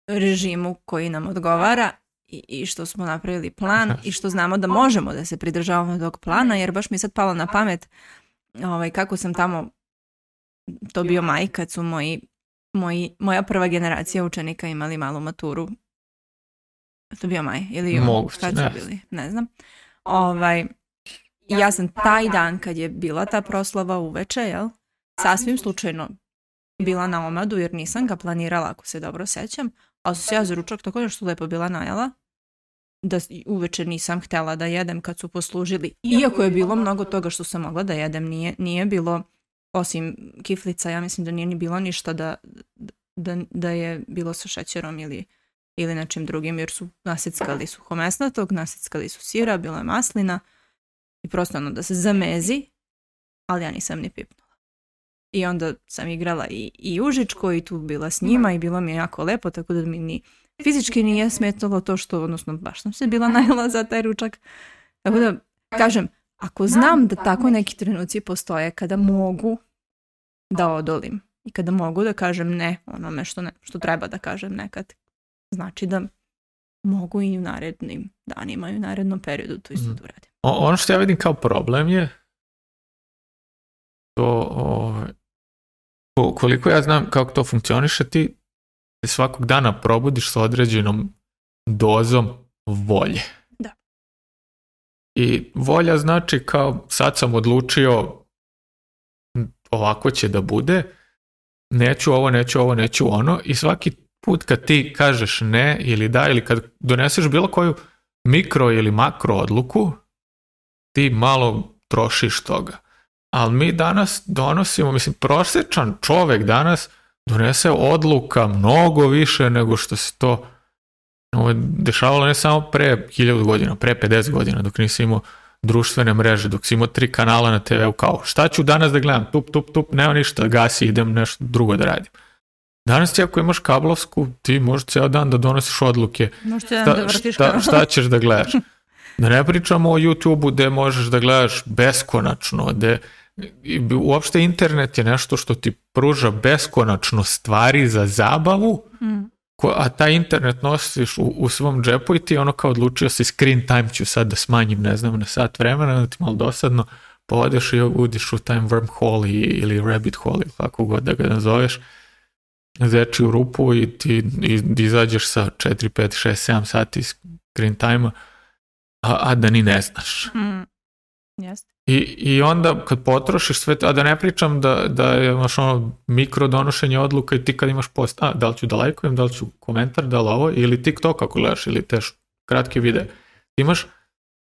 režimu koji nam odgovara i, što smo napravili plan i što znamo da možemo da se pridržavamo tog plana, jer baš mi je sad palo na pamet ovaj, kako sam tamo, to bio maj kad su moji, moji, moja prva generacija učenika imali malu maturu. To bio maj ili ono Moguće, su bili, ne znam. Ovaj, ja sam taj dan kad je bila ta proslava uveče, jel? Sasvim slučajno bila na omadu jer nisam ga planirala ako se dobro sećam, ali sam se ja za ručak tako što lepo bila najela da uveče nisam htjela da jedem kad su poslužili. Iako je bilo mnogo toga što sam mogla da jedem, nije, nije bilo, osim kiflica, ja mislim da nije ni bilo ništa da, da, da je bilo sa šećerom ili ili čim drugim jer su nasjeckali su mesnatog, nasickali su sira, bila je maslina i prosto ono da se zamezi, ali ja nisam ni pipnula. I onda sam igrala i, i užičko i tu bila s njima i bilo mi je jako lepo, tako da mi ni fizički nije smetalo to što, odnosno baš sam se bila najela za taj ručak. Tako da, kažem, ako znam da tako neki trenuci postoje kada mogu da odolim i kada mogu da kažem ne onome što, ne, što treba da kažem nekad, znači da mogu i u narednim danima i u narednom periodu to isto mhm. da Ono što ja vidim kao problem je to koliko ja znam kako to funkcioniše ti svakog dana probudiš s određenom dozom volje. Da. I volja znači kao sad sam odlučio ovako će da bude, neću ovo, neću ovo, neću ono i svaki put kad ti kažeš ne ili da ili kad doneseš bilo koju mikro ili makro odluku, ti malo trošiš toga. Ali mi danas donosimo, mislim, prosječan čovjek danas donese odluka mnogo više nego što se to dešavalo ne samo pre 1000 godina, pre 50 godina, dok nisi imao društvene mreže, dok si imao tri kanala na TV-u, kao šta ću danas da gledam, tup, tup, tup, nema ništa, gasi, idem nešto drugo da radim. Danas ti ako imaš kablovsku, ti možeš cijel dan da donosiš odluke. Šta, da šta, šta ćeš da gledaš? Da ne pričamo o YouTube-u gde možeš da gledaš beskonačno, gde uopšte internet je nešto što ti pruža beskonačno stvari za zabavu, mm. a taj internet nosiš u, svom džepu i ti ono kao odlučio si screen time ću sad da smanjim, ne znam, na sat vremena, da ti malo dosadno, povodeš pa i udiš u time wormhole ili rabbit hole ili kako god da ga nazoveš, zečiju rupu i ti izađeš sa 4, 5, 6, 7 sati screen time a, a da ni ne znaš. Mm. I, I onda kad potrošiš sve, a da ne pričam da, da imaš ono mikro donošenje odluka i ti kad imaš post, a da li ću da lajkujem, da li ću komentar, da li ovo, ili TikTok ako gledaš, ili teš kratke videe, imaš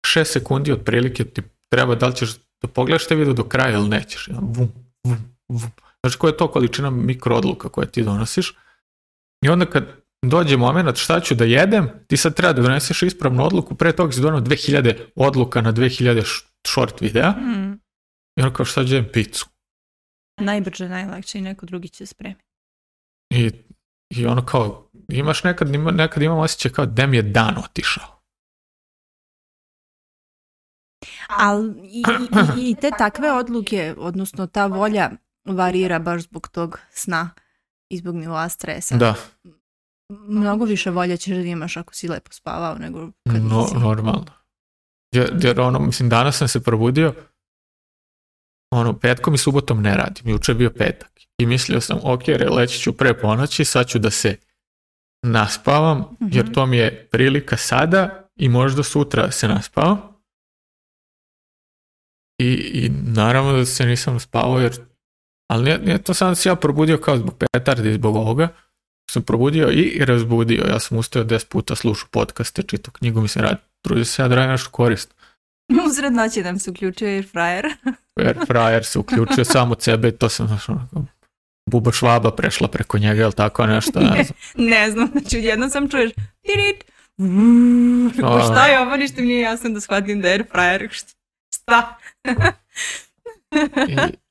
6 sekundi otprilike ti treba da li ćeš da pogledaš te video do kraja ili nećeš. Vum, vum, vum. Znači koja je to količina mikroodluka koje ti donosiš. I onda kad dođe moment šta ću da jedem, ti sad treba da doneseš ispravnu odluku, pre toga si donao 2000 odluka na 2000 short videa. Mm. I onda kao šta ću jedem picu. Najbrže, najlakše i neko drugi će spremiti. I, I ono kao, imaš nekad, nekad imam osjećaj kao da mi je dan otišao. Ali i, i, i te takve odluke, odnosno ta volja varira baš zbog tog sna i zbog nivoa stresa. Da. Mnogo više volje ćeš da imaš ako si lepo spavao nego kad no, Normalno. Jer, jer ono, mislim, danas sam se probudio, ono, petkom i subotom ne radim, juče je bio petak. I mislio sam, ok, leći ću pre ponoći, sad ću da se naspavam, jer mhm. to mi je prilika sada i možda sutra se naspavam. I, i naravno da se nisam spavao jer ali ja, ja to sam se ja probudio kao zbog petardi, zbog ovoga. Sam probudio i razbudio. Ja sam ustao deset puta, slušao podcaste, čitao knjigu, mislim, rad, trudio se ja da radim nešto korisno. Uzred noći nam se uključio Air Fryer. Air Fryer se uključio sam od sebe i to sam onako... Buba Švaba prešla preko njega, ili tako nešto, ne znam. ne znam, znači jednom sam čuješ tirit, šta je ovo, ništa mi nije jasno da shvatim da je Air Fryer, šta?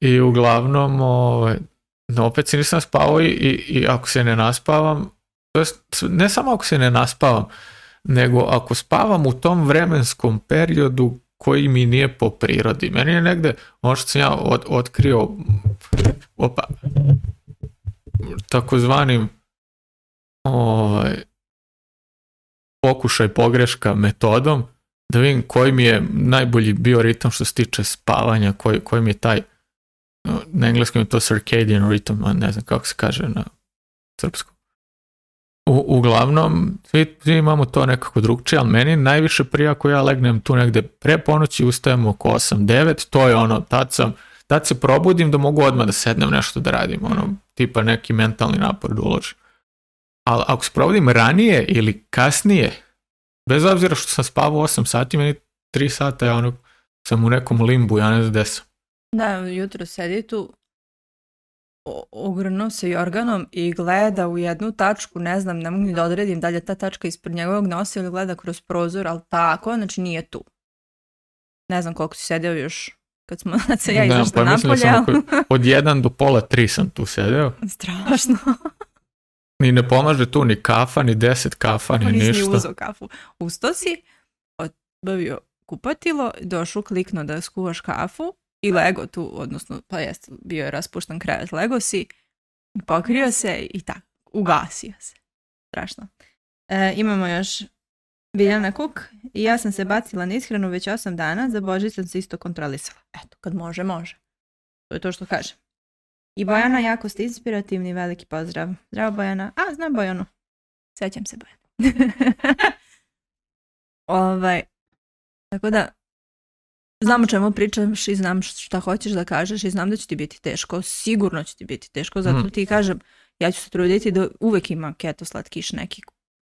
I, uglavnom, ovaj, opet si nisam spavao i, i, ako se ne naspavam, to ne samo ako se ne naspavam, nego ako spavam u tom vremenskom periodu koji mi nije po prirodi. Meni je negde, ono što sam ja otkrio, opa, takozvanim ovaj, pokušaj pogreška metodom, da vidim koji mi je najbolji bio ritam što se tiče spavanja, koji, koji mi je taj, uh, na engleskom je to circadian ritam, ne znam kako se kaže na srpskom. U, uglavnom, svi, imamo to nekako drugčije, ali meni najviše prije ako ja legnem tu negde pre ponoći, ustajem oko 8-9, to je ono, tad sam, tad se probudim da mogu odmah da sednem nešto da radim, ono, tipa neki mentalni napor da Ali ako se probudim ranije ili kasnije, bez obzira što sam spavao 8 sati, meni 3 sata ja ono, sam u nekom limbu, ja ne znam gde sam. Da, jutro sedi tu, ogrnuo se organom i gleda u jednu tačku, ne znam, ne mogu ni da odredim da li je ta tačka ispred njegovog nosa ili gleda kroz prozor, ali tako, znači nije tu. Ne znam koliko si sedeo još kad smo se ja izašta pa napolje. Od jedan do pola tri sam tu sedeo. Strašno. Ni ne pomaže tu ni kafa, ni deset kafa, ni ništa. Nisi uzao kafu. Usto si, odbavio kupatilo, došao klikno da skuvaš kafu i lego tu, odnosno, pa jest, bio je raspuštan krevet, lego si, pokrio se i tako, ugasio se. Strašno. E, imamo još Biljana Kuk i ja sam se bacila na ishranu već 8 dana, za Božić sam se isto kontrolisala. Eto, kad može, može. To je to što kažem. I Bojana, jako ste inspirativni, veliki pozdrav. Zdravo Bojana. A, znam Bojanu. Sjećam se Bojana. ovaj, tako da, znam o čemu pričaš i znam šta hoćeš da kažeš i znam da će ti biti teško. Sigurno će ti biti teško, zato mhm. ti kažem, ja ću se truditi da uvek ima keto slatkiš neki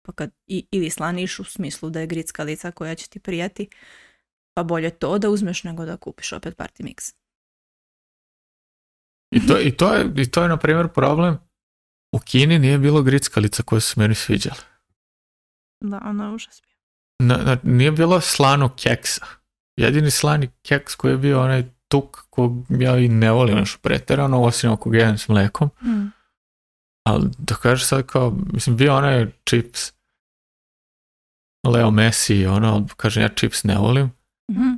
pa kad, i, ili slaniš u smislu da je gritska lica koja će ti prijati, pa bolje to da uzmeš nego da kupiš opet party mix. I to, i to, je, i je, na primjer, problem. U Kini nije bilo grickalica koje su meni sviđale. Da, ona je nije bilo slano keksa. Jedini slani keks koji je bio onaj tuk kog ja i ne volim još pretjerano, osim ako ga jedem s mlekom. Mm. Ali da kažeš sad kao, mislim, bio onaj čips Leo Messi i ono, kažem ja čips ne volim. Mhm.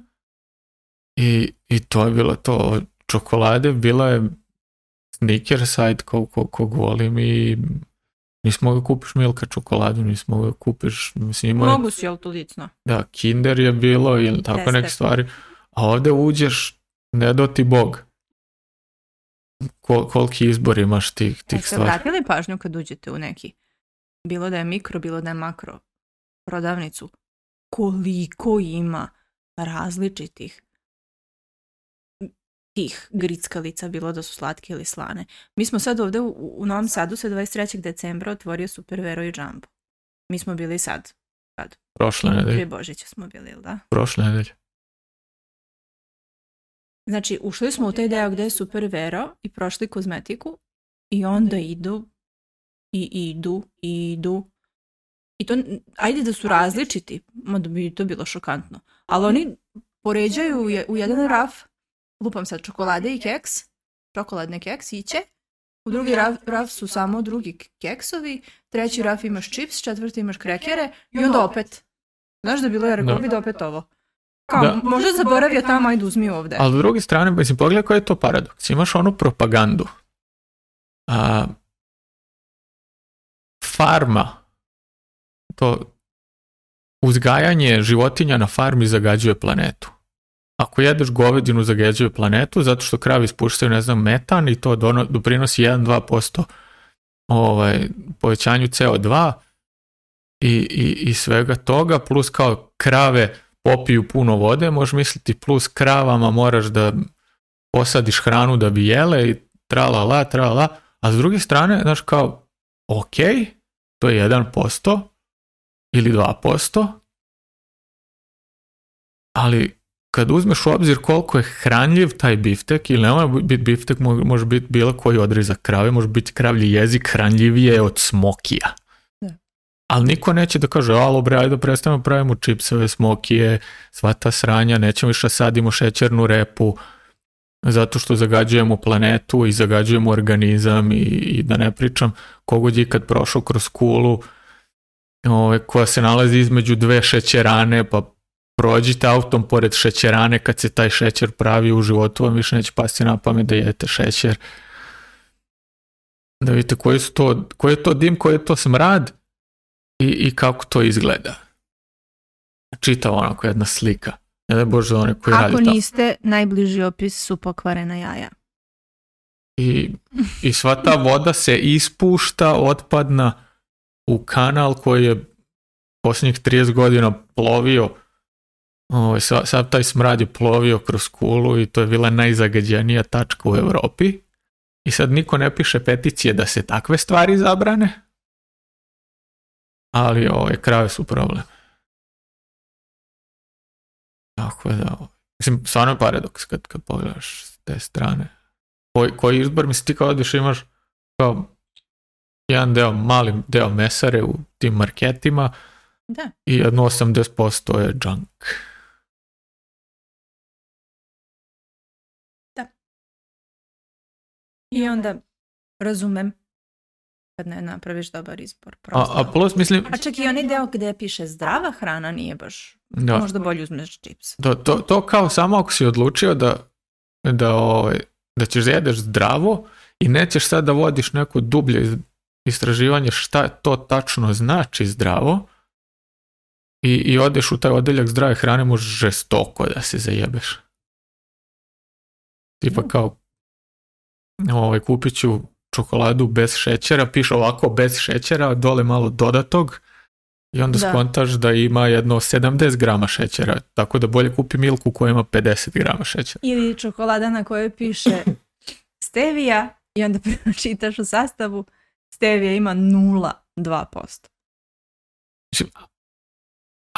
I, I to je bilo to. Čokolade bila je sneaker side kog, ko, ko volim i nismo ga kupiš Milka čokoladu, nismo ga kupiš, mislim ima... Mogu si licno. Da, Kinder je bilo i tako neke stvari, a ovdje uđeš, ne do ti bog. koliki izbor imaš tih, tih stvari. Jeste Vratili pažnju kad uđete u neki, bilo da je mikro, bilo da je makro prodavnicu, koliko ima različitih tih grickalica, bilo da su slatke ili slane. Mi smo sad ovdje u, u Novom Sadu se 23. decembra otvorio Vero i Jumbo. Mi smo bili sad. sad. Prošle nedelje. Prije Božića smo bili, ili da? Prošle nedelje. Znači, ušli smo u taj deo gdje je Vero i prošli kozmetiku i onda idu i idu i idu i to, ajde da su različiti, ma bi to bilo šokantno, ali oni poređaju u jedan raf lupam sad čokolade i keks, čokoladne će. U drugi mhm. raf, su samo drugi keksovi, treći raf imaš čips, četvrti imaš krekere i onda opet. Znaš da bilo, je rekao opet ovo. Kao, možda zaboravio tamo, ajde uzmi ovdje. Ali s druge strane, mislim, pogledaj koji je to paradoks. Imaš onu propagandu. farma, to uzgajanje životinja na farmi zagađuje planetu ako jedeš govedinu zagađuje planetu zato što kravi ispuštaju, ne znam, metan i to doprinosi 1-2% ovaj, povećanju CO2 i, i, i svega toga, plus kao krave popiju puno vode, možeš misliti plus kravama moraš da posadiš hranu da bi jele i trala la, trala la, a s druge strane, znaš kao, ok, to je 1% ili 2%, ali kad uzmeš u obzir koliko je hranljiv taj biftek, ili ne mora biti biftek, može biti bilo koji odrezak krave, može biti kravlji jezik hranljivije od smokija. Ali niko neće da kaže, alo bre, ajde prestanemo pravimo čipseve, smokije, sva ta sranja, nećemo više sadimo šećernu repu, zato što zagađujemo planetu i zagađujemo organizam i, i da ne pričam, kogod je ikad prošao kroz kulu, ove, koja se nalazi između dve šećerane, pa prođite autom pored šećerane kad se taj šećer pravi u životu vam više neće pasti na pamet da jedete šećer da vidite koji, su to, koji je to dim, koji je to smrad i, i kako to izgleda čita onako jedna slika ne bože one koji ako niste najbliži opis su pokvarena jaja i, i sva ta voda se ispušta otpadna u kanal koji je posljednjih 30 godina plovio ovo, ovaj, sad, taj smrad je plovio kroz kulu i to je bila najzagađenija tačka u Europi. I sad niko ne piše peticije da se takve stvari zabrane, ali je ovaj, krave su problem. Tako da, ovaj, mislim, stvarno je paradoks kad, kad pogledaš s te strane. Koji, koji izbor, misli ti kao odeš imaš kao jedan deo, mali deo mesare u tim marketima da. i jedno 80% je junk. I onda razumem kad ne napraviš dobar izbor. A, a, plus mislim... A čak i onaj deo gdje piše zdrava hrana nije baš... Možda bolje uzmeš čips. to, to kao samo ako si odlučio da, da, ovaj, da ćeš jedeš zdravo i nećeš sad da vodiš neko dublje istraživanje šta to tačno znači zdravo i, i odeš u taj odeljak zdrave hrane možeš žestoko da se zajebeš. Tipa kao ovaj, kupit ću čokoladu bez šećera, piše ovako bez šećera, dole malo dodatog i onda da. skontaš da ima jedno 70 grama šećera, tako da bolje kupi milku koja ima 50 grama šećera. Ili čokolada na kojoj piše stevija i onda pročitaš u sastavu stevija ima 0,2%.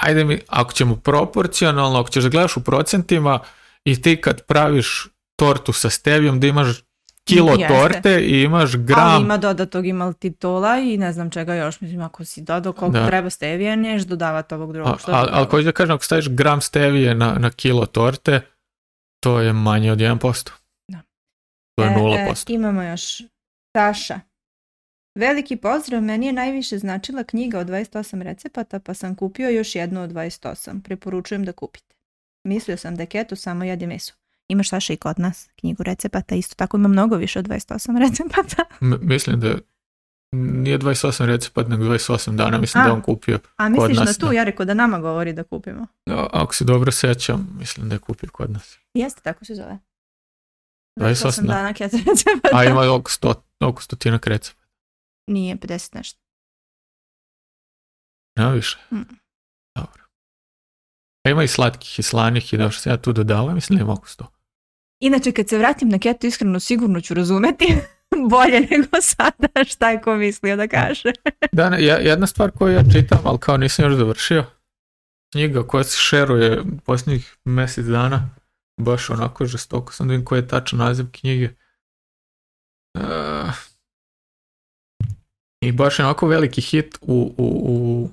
Ajde mi, ako ćemo proporcionalno, ako ćeš gledaš u procentima i ti kad praviš tortu sa stevijom da imaš kilo Jeste. torte i imaš gram... Ali ima dodatog i maltitola i ne znam čega još, mislim ako si dodao koliko treba stevije, niješ dodavati ovog drugog. Ali ali ali da kažem, ako staviš gram stevije na, na kilo torte, to je manje od 1%. Da. To je 0%. E, e, imamo još Saša. Veliki pozdrav, meni je najviše značila knjiga od 28 recepata, pa sam kupio još jednu od 28. Preporučujem da kupite. Mislio sam da je keto, samo jedi meso. Imaš, Saša, i kod nas knjigu recepata, isto tako ima mnogo više od 28 recepata. M- mislim da nije 28 recepata, nego 28 dana, mislim a, da on kupio A misliš kod nas, tu, ja rekao da nama govori da kupimo. A, ako se dobro sećam mislim da je kupio kod nas. Jeste, tako se zove. 28, 28 dana, recepata. A ima oko, sto, oko stotinak recepata. Nije, 50 nešto. Nema više? Mm. Dobro. ima i slatkih i slanih i da što se ja tu dodala, mislim da ima oko Inače, kad se vratim na keto iskreno, sigurno ću razumeti bolje nego sada šta je ko mislio da kaže. da, jedna stvar koju ja čitam, ali kao nisam još završio, knjiga koja se šeruje posljednjih mjesec dana, baš onako žestoko sam da vidim koji je tačan naziv knjige. E, I baš je onako veliki hit u, u, u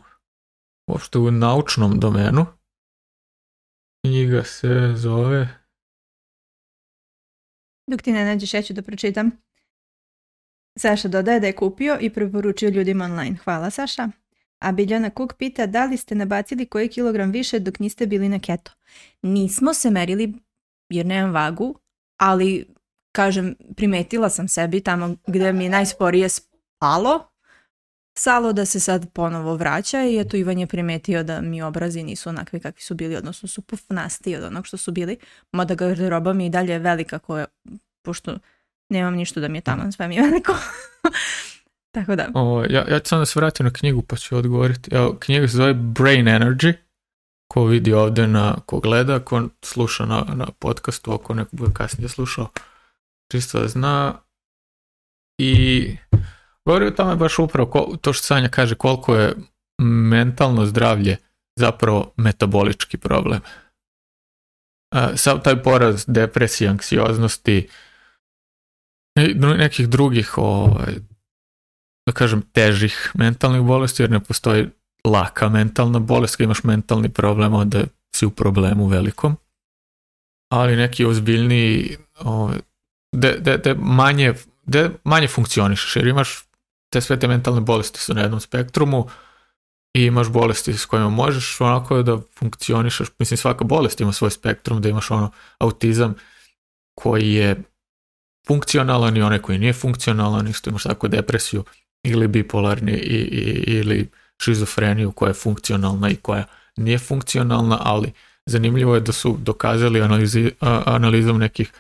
u naučnom domenu. Knjiga se zove dok ti ne nađeš, ja ću da pročitam. Saša dodaje da je kupio i preporučio ljudima online. Hvala Saša. A Biljana Kuk pita da li ste nabacili koji kilogram više dok niste bili na keto. Nismo se merili jer nemam vagu, ali kažem primetila sam sebi tamo gdje mi je najsporije spalo Salo da se sad ponovo vraća i eto Ivan je primetio da mi obrazi nisu onakvi kakvi su bili, odnosno su pufnasti od onog što su bili, mada garderoba mi i dalje je velika koja, pošto nemam ništa da mi je mhm. taman, sve mi je veliko. Tako da. ja, ja ću sam da se vratim na knjigu pa ću odgovoriti. Evo, knjiga se zove Brain Energy, ko vidi ovdje, na, ko gleda, ko sluša na, na podcastu, ako neko bude kasnije slušao, čisto da zna. I Govorio tamo je baš upravo to što Sanja kaže koliko je mentalno zdravlje zapravo metabolički problem. Sav taj poraz depresije, anksioznosti i nekih drugih ovaj, da kažem težih mentalnih bolesti jer ne postoji laka mentalna bolest kad imaš mentalni problem onda si u problemu velikom ali neki ozbiljniji ovaj, de, manje, de manje jer imaš te sve te mentalne bolesti su na jednom spektrumu i imaš bolesti s kojima možeš onako da funkcioniš mislim svaka bolest ima svoj spektrum, da imaš ono autizam koji je funkcionalan i onaj koji nije funkcionalan, isto imaš tako depresiju ili bipolarni i, i, ili šizofreniju koja je funkcionalna i koja nije funkcionalna, ali zanimljivo je da su dokazali analizom nekih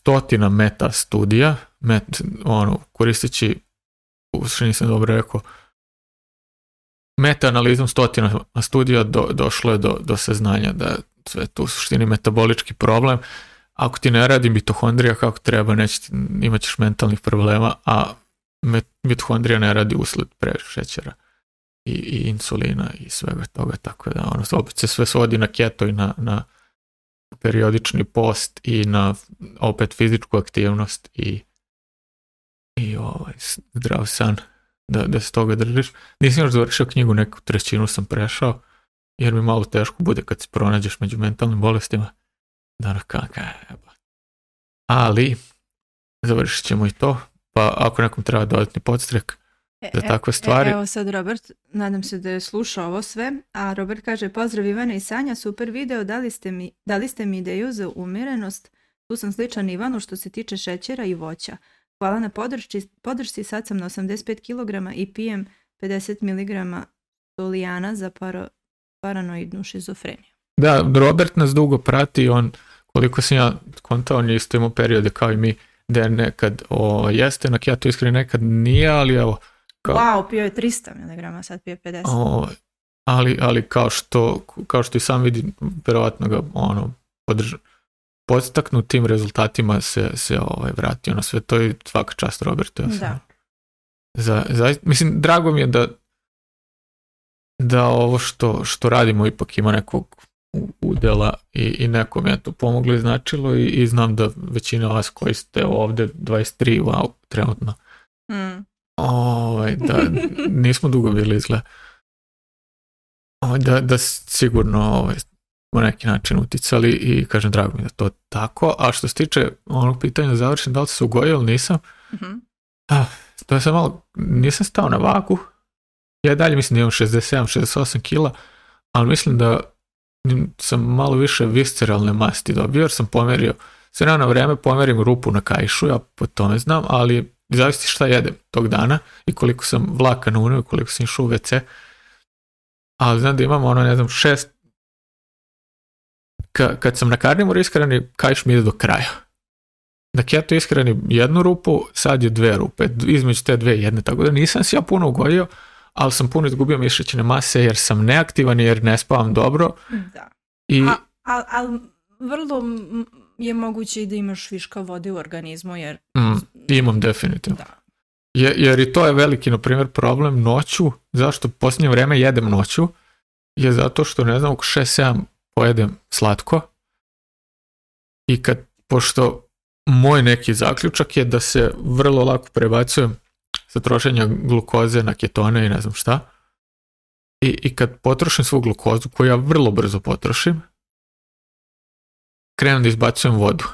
stotina meta studija, met, ono, koristeći uopće nisam dobro rekao, meta-analizom stotina studija došlo je do, do saznanja da sve tu u suštini metabolički problem. Ako ti ne radi mitohondrija kako treba, neće, imat ćeš mentalnih problema, a mitohondrija ne radi usled pre šećera i, i, insulina i svega toga, tako da ono, opet se sve svodi na keto i na, na periodični post i na opet fizičku aktivnost i i ovaj, zdrav san da, da se toga držiš. Nisam još završio knjigu, neku trećinu sam prešao, jer mi malo teško bude kad se pronađeš među mentalnim bolestima. Da, ono kaka je. Ali, završit ćemo i to, pa ako nekom treba dodatni podstrek e, za e, takve stvari. E, evo sad Robert, nadam se da je slušao ovo sve, a Robert kaže pozdrav Ivana i Sanja, super video, dali ste mi, dali ste mi ideju za umirenost, tu sam sličan Ivanu što se tiče šećera i voća. Hvala na podršci, sad sam na 85 kg i pijem 50 mg solijana za paranoidnu šizofreniju. Da, Robert nas dugo prati, on koliko sam ja kontao, on je isto imao periode kao i mi, da je nekad o, jeste, ja to iskreno nekad nije, ali evo. Kao, wow, pio je 300 mg, sad pije 50. ali, kao, što, kao što i sam vidim, vjerojatno ga ono, podstaknut tim rezultatima se, se ovaj, vratio ono, na sve to i svaka čast Robertu. Ja da. Za, za, mislim, drago mi je da da ovo što, što radimo ipak ima nekog udela i, i nekom je to pomoglo i značilo i, znam da većina vas koji ste ovdje 23, wow, trenutno. Mm. Ovaj, da, nismo dugo bili izgleda. Ovaj, da, da sigurno ovaj, na neki način uticali i kažem, drago mi da to tako. A što se tiče onog pitanja završim, da li se ugojio ili nisam, mm-hmm. to je sam malo, nisam stao na vaku, ja dalje mislim da imam 67-68 kila, ali mislim da sam malo više visceralne masti dobio, jer sam pomerio, sve na vreme pomerim rupu na kajšu, ja po tome znam, ali zavisi šta jedem tog dana i koliko sam vlaka na i koliko sam išao u WC, ali znam da imam ono, ne znam, šest ka, kad sam na Karnivoru iskreni, kajš mi ide do kraja. Dakle, ja to iskrenim jednu rupu, sad je dve rupe, između te dve jedne, tako da nisam se ja puno ugodio, ali sam puno izgubio mišićne mase jer sam neaktivan, jer ne spavam dobro. Da. A, vrlo je moguće i da imaš viška vode u organizmu, jer... Mm, imam definitivno. jer i to je veliki, na primjer, problem noću, zašto posljednje vrijeme jedem noću, je zato što, ne znam, oko 6-7 pojedem slatko i kad, pošto moj neki zaključak je da se vrlo lako prebacujem sa trošenja glukoze na ketone i ne znam šta. I, i kad potrošim svu glukozu, koju ja vrlo brzo potrošim, krenem da izbacujem vodu.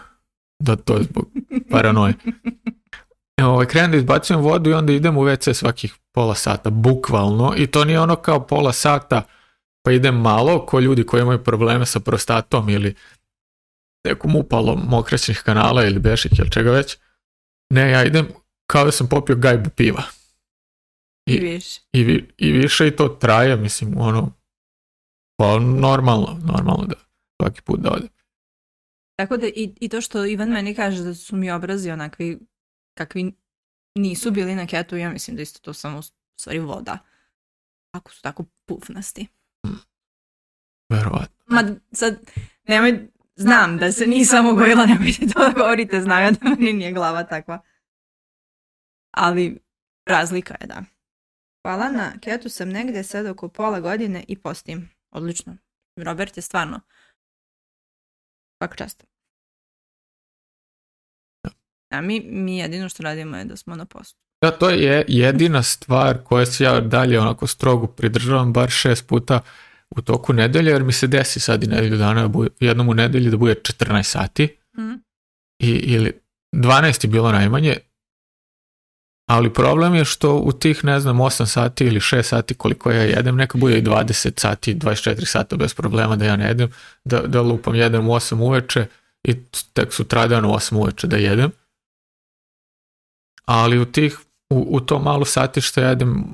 Da, to je zbog paranoje. Evo, ovaj, krenem da izbacujem vodu i onda idem u WC svakih pola sata, bukvalno. I to nije ono kao pola sata pa ide malo, ko ljudi koji imaju probleme sa prostatom ili nekom upalom mokraćnih kanala ili bešik ili čega već, ne, ja idem kao da sam popio gajbu piva. I, I više. I, više i to traje, mislim, ono, pa normalno, normalno da svaki put da ode. Tako da i, i to što Ivan meni kaže da su mi obrazi onakvi kakvi nisu bili na ketu, ja mislim da isto to samo u stvari voda. Ako su tako pufnasti. Verovatno. Ma sad, nemoj, znam da se nisam samo nemojte to da govorite, znam da mi nije glava takva. Ali razlika je da. Hvala na ketu sam negdje sad oko pola godine i postim. Odlično. Robert je stvarno Kako často A mi, mi jedino što radimo je da smo na postu. Da, to je jedina stvar koja se ja dalje onako strogo pridržavam, bar šest puta u toku nedelje, jer mi se desi sad i nedelju dana, da bude, jednom u nedelji da bude 14 sati, mm. i, ili 12 je bilo najmanje, ali problem je što u tih, ne znam, 8 sati ili 6 sati koliko ja jedem, neka bude i 20 sati, 24 sata bez problema da ja ne jedem, da, da lupam jedem u 8 uveče i tek sutradan u 8 uveče da jedem. Ali u tih, u, u to malo sati što jedem,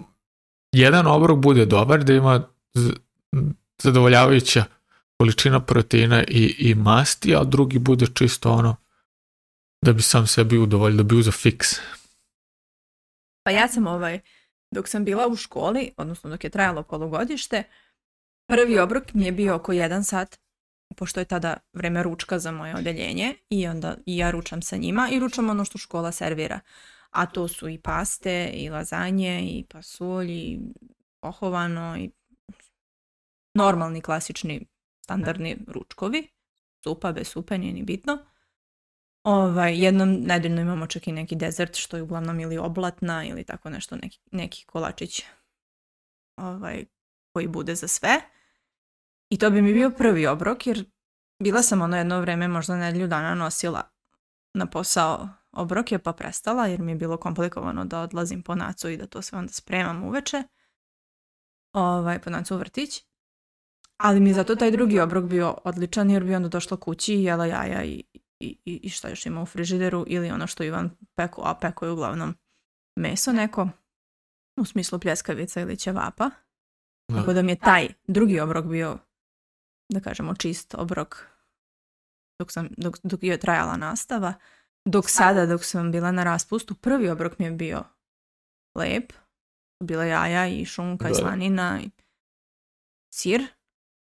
jedan obrok bude dobar da ima zadovoljavajuća količina proteina i, i masti, a drugi bude čisto ono da bi sam sebi udovoljio, da bi uzao fiks. Pa ja sam ovaj, dok sam bila u školi, odnosno dok je trajalo polugodište, prvi obrok mi je bio oko jedan sat, pošto je tada vreme ručka za moje odeljenje i onda i ja ručam sa njima i ručam ono što škola servira. A to su i paste, i lazanje, i pasulj, i ohovano, i normalni, klasični, standardni ručkovi, supa, bez nije ni bitno. Ovaj, jednom nedeljno imamo čak i neki dezert, što je uglavnom ili oblatna ili tako nešto, neki, neki kolačić ovaj, koji bude za sve. I to bi mi bio prvi obrok, jer bila sam ono jedno vrijeme, možda nedelju dana nosila na posao obrok je pa prestala, jer mi je bilo komplikovano da odlazim po nacu i da to sve onda spremam uveče. Ovaj, po nacu u vrtić. Ali mi je zato taj drugi obrok bio odličan jer bi onda došla kući i jela jaja i, i, i šta još ima u frižideru ili ono što Ivan peko, a peko je uglavnom meso neko u smislu pljeskavica ili ćevapa. Tako da mi je taj drugi obrok bio, da kažemo, čist obrok dok, sam, dok, je trajala nastava. Dok sada, dok sam bila na raspustu, prvi obrok mi je bio lep. Bila jaja i šunka i slanina i sir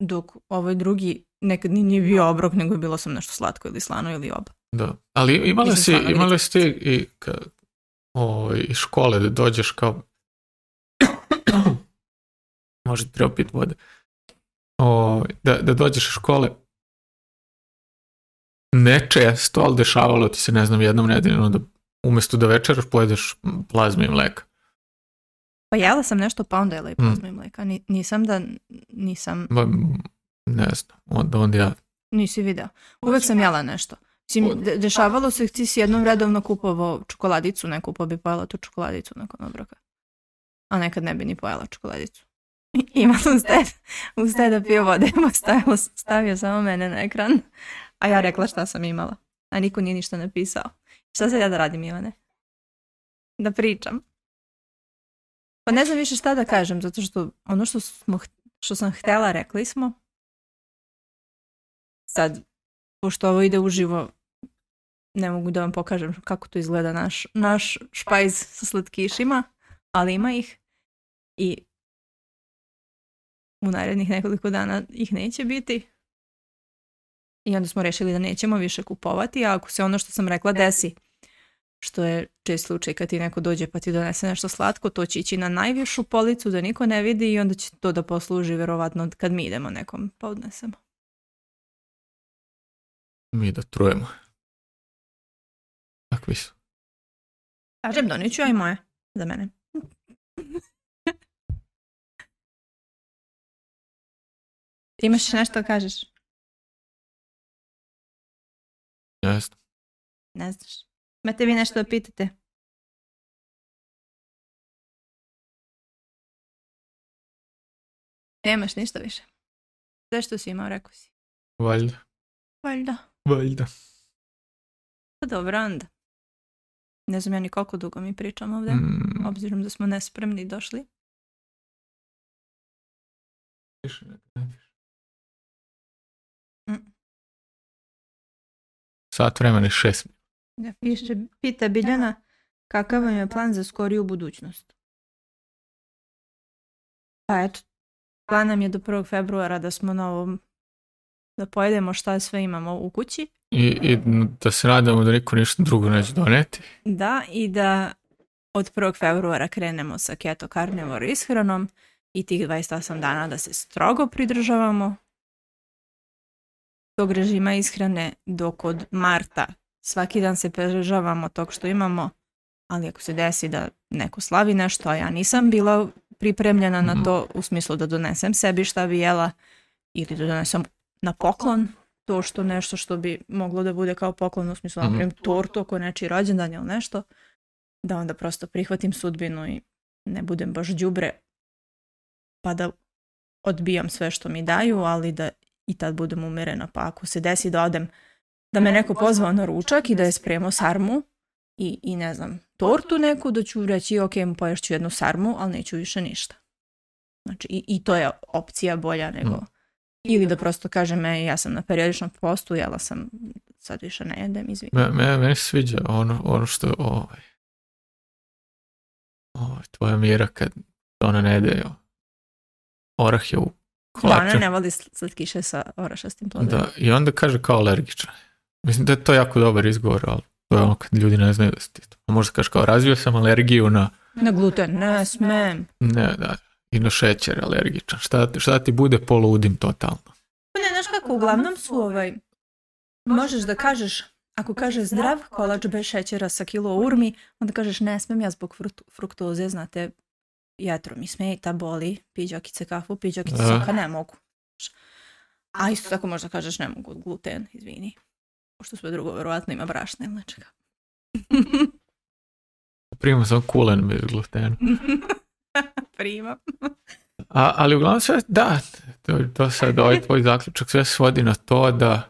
dok ovaj drugi nekad nije bio obrok, nego je bilo sam nešto slatko ili slano ili oba. Da, ali imali si, si i o, ovaj, iz škole da dođeš kao može treba pit vode o, ovaj, da, da dođeš iz škole nečesto, ali dešavalo ti se ne znam jednom nedeljeno da umjesto da večeraš pojedeš plazmi i mleka pa jela sam nešto onda je pozmi mm. mlijeka. Nisam da, nisam. Ba, ne znam, onda, onda ja. Nisi video. Uvijek sam jela nešto. dešavalo se ti si jednom redovno kupovao čokoladicu neku, pa bi pojela tu čokoladicu nakon obroka. A nekad ne bi ni pojela čokoladicu. ima sam steda, u da pio vode, pa stavio, stavio samo mene na ekran, a ja rekla šta sam imala. A niko nije ništa napisao. Šta se ja da radim, Ivane? Da pričam. Pa ne znam više šta da kažem, zato što ono što, smo, što sam htela rekli smo. Sad, pošto ovo ide uživo, ne mogu da vam pokažem kako to izgleda naš, naš špajz sa slatkišima, ali ima ih i u narednih nekoliko dana ih neće biti. I onda smo rešili da nećemo više kupovati, a ako se ono što sam rekla desi što je čest slučaj kad ti neko dođe pa ti donese nešto slatko, to će ići na najvišu policu da niko ne vidi i onda će to da posluži vjerovatno kad mi idemo nekom pa odnesemo. Mi da trujemo. Takvi su. Kažem, doniću ja i moje. Za mene. Ti imaš nešto da kažeš? znam. Ne znaš. Imate vi nešto da pitate? Nemaš ništa više. Zašto si imao, rekao si? Valjda. Valjda. Valjda. Pa dobro, onda. Ne znam ja ni koliko dugo mi pričamo ovdje, mm. obzirom da smo nespremni došli. Sad ne mm. vremena je šest da, piše, mhm. pita Biljana kakav vam je plan za skoriju budućnost. Pa eto, plan nam je do 1. februara da smo na ovom, da pojedemo šta sve imamo u kući. I, da se radimo da neko ništa drugo neće doneti. Da, i da od 1. februara krenemo sa keto ishranom i tih 28 dana da se strogo pridržavamo tog režima ishrane dok od marta svaki dan se prežavamo tog što imamo, ali ako se desi da neko slavi nešto, a ja nisam bila pripremljena na mhm. to u smislu da donesem sebi šta bi jela ili da donesem na poklon to što nešto što bi moglo da bude kao poklon u smislu, mm. tortu ako nečiji rođendan ili nešto, da onda prosto prihvatim sudbinu i ne budem baš đubre pa da odbijam sve što mi daju, ali da i tad budem umirena Pa ako se desi da odem da me neko pozvao na ručak i da je spremao sarmu i, i ne znam, tortu neku, da ću reći ok, poješću jednu sarmu, ali neću više ništa. Znači, i, i to je opcija bolja nego... Mm. Ili da prosto kaže, me, ja sam na periodičnom postu, jela sam, sad više ne jedem, izvijem. Me, me, sviđa ono, ono što je ovaj, ovaj, tvoja mira kad ona ne jede, orah je u kolaču. ona ne voli slatkiše sa orašastim plodom. Da, i onda kaže kao alergičan. Mislim da je to jako dobar izgovor, ali to je ono kad ljudi ne znaju da si ti Možda kao razvio sam alergiju na... Na gluten, ne smem. Ne, da, i na šećer alergičan. Šta, šta ti bude poludim totalno? Ne, znaš kako, uglavnom su ovaj... Možeš da kažeš, ako kaže zdrav kolač bez šećera sa kilo urmi, onda kažeš ne smem ja zbog fruktoze, znate, jetro mi ta boli, piđakice kafu, piđakice soka, ne mogu. A isto tako možda kažeš ne mogu gluten, izvini. Pošto sve drugo verovatno ima brašna ili nečega. Primam sam kulen bez glutena. Primam. A, ali uglavnom sve, da, to, to sad ovaj tvoj zaključak sve svodi na to da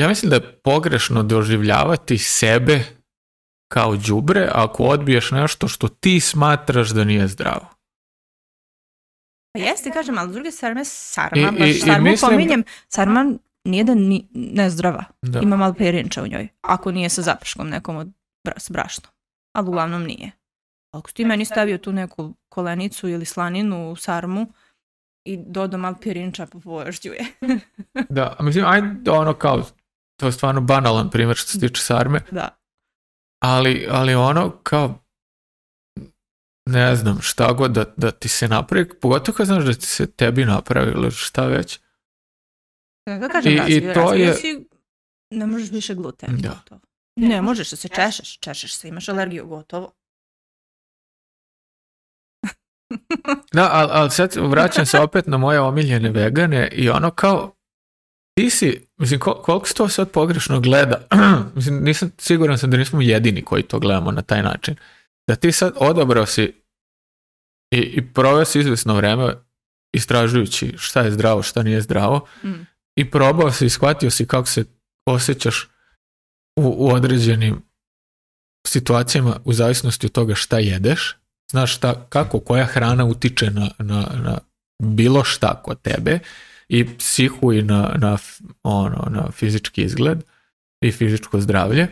ja mislim da je pogrešno doživljavati sebe kao đubre ako odbiješ nešto što ti smatraš da nije zdravo. Pa jeste, kažem, ali druge strane sarma, I, sarmu mislim, pominjem, sarman nijedan ni, nezdrava. Da. Ima malo perjenča u njoj. Ako nije sa zapraškom nekom od, s brašnom. Ali uglavnom nije. Ako ti meni znači stavio tu neku kolenicu ili slaninu u sarmu i dodo malo pirinča po pa je da, a mislim, ajde ono kao, to je stvarno banalan primjer što se tiče sarme. Da. Ali, ali ono kao, ne znam, šta god da, da ti se napravi, pogotovo kad znaš da ti se tebi napravi ili šta već, i, I to je... ne možeš više gluten. Da. Gotovo. Ne možeš da se češeš. Češeš se, imaš alergiju, gotovo. da, ali al sad vraćam se opet na moje omiljene vegane i ono kao, ti si, mislim, kol, koliko se to sad pogrešno gleda, mislim, nisam, siguran sam da nismo jedini koji to gledamo na taj način, da ti sad odabrao si i, i proveo si izvjesno vreme istražujući šta je zdravo, šta nije zdravo, mm i probao si i shvatio si kako se osjećaš u, određenim situacijama u zavisnosti od toga šta jedeš, znaš šta, kako koja hrana utiče na, na, na bilo šta kod tebe i psihu i na, na, ono, na fizički izgled i fizičko zdravlje.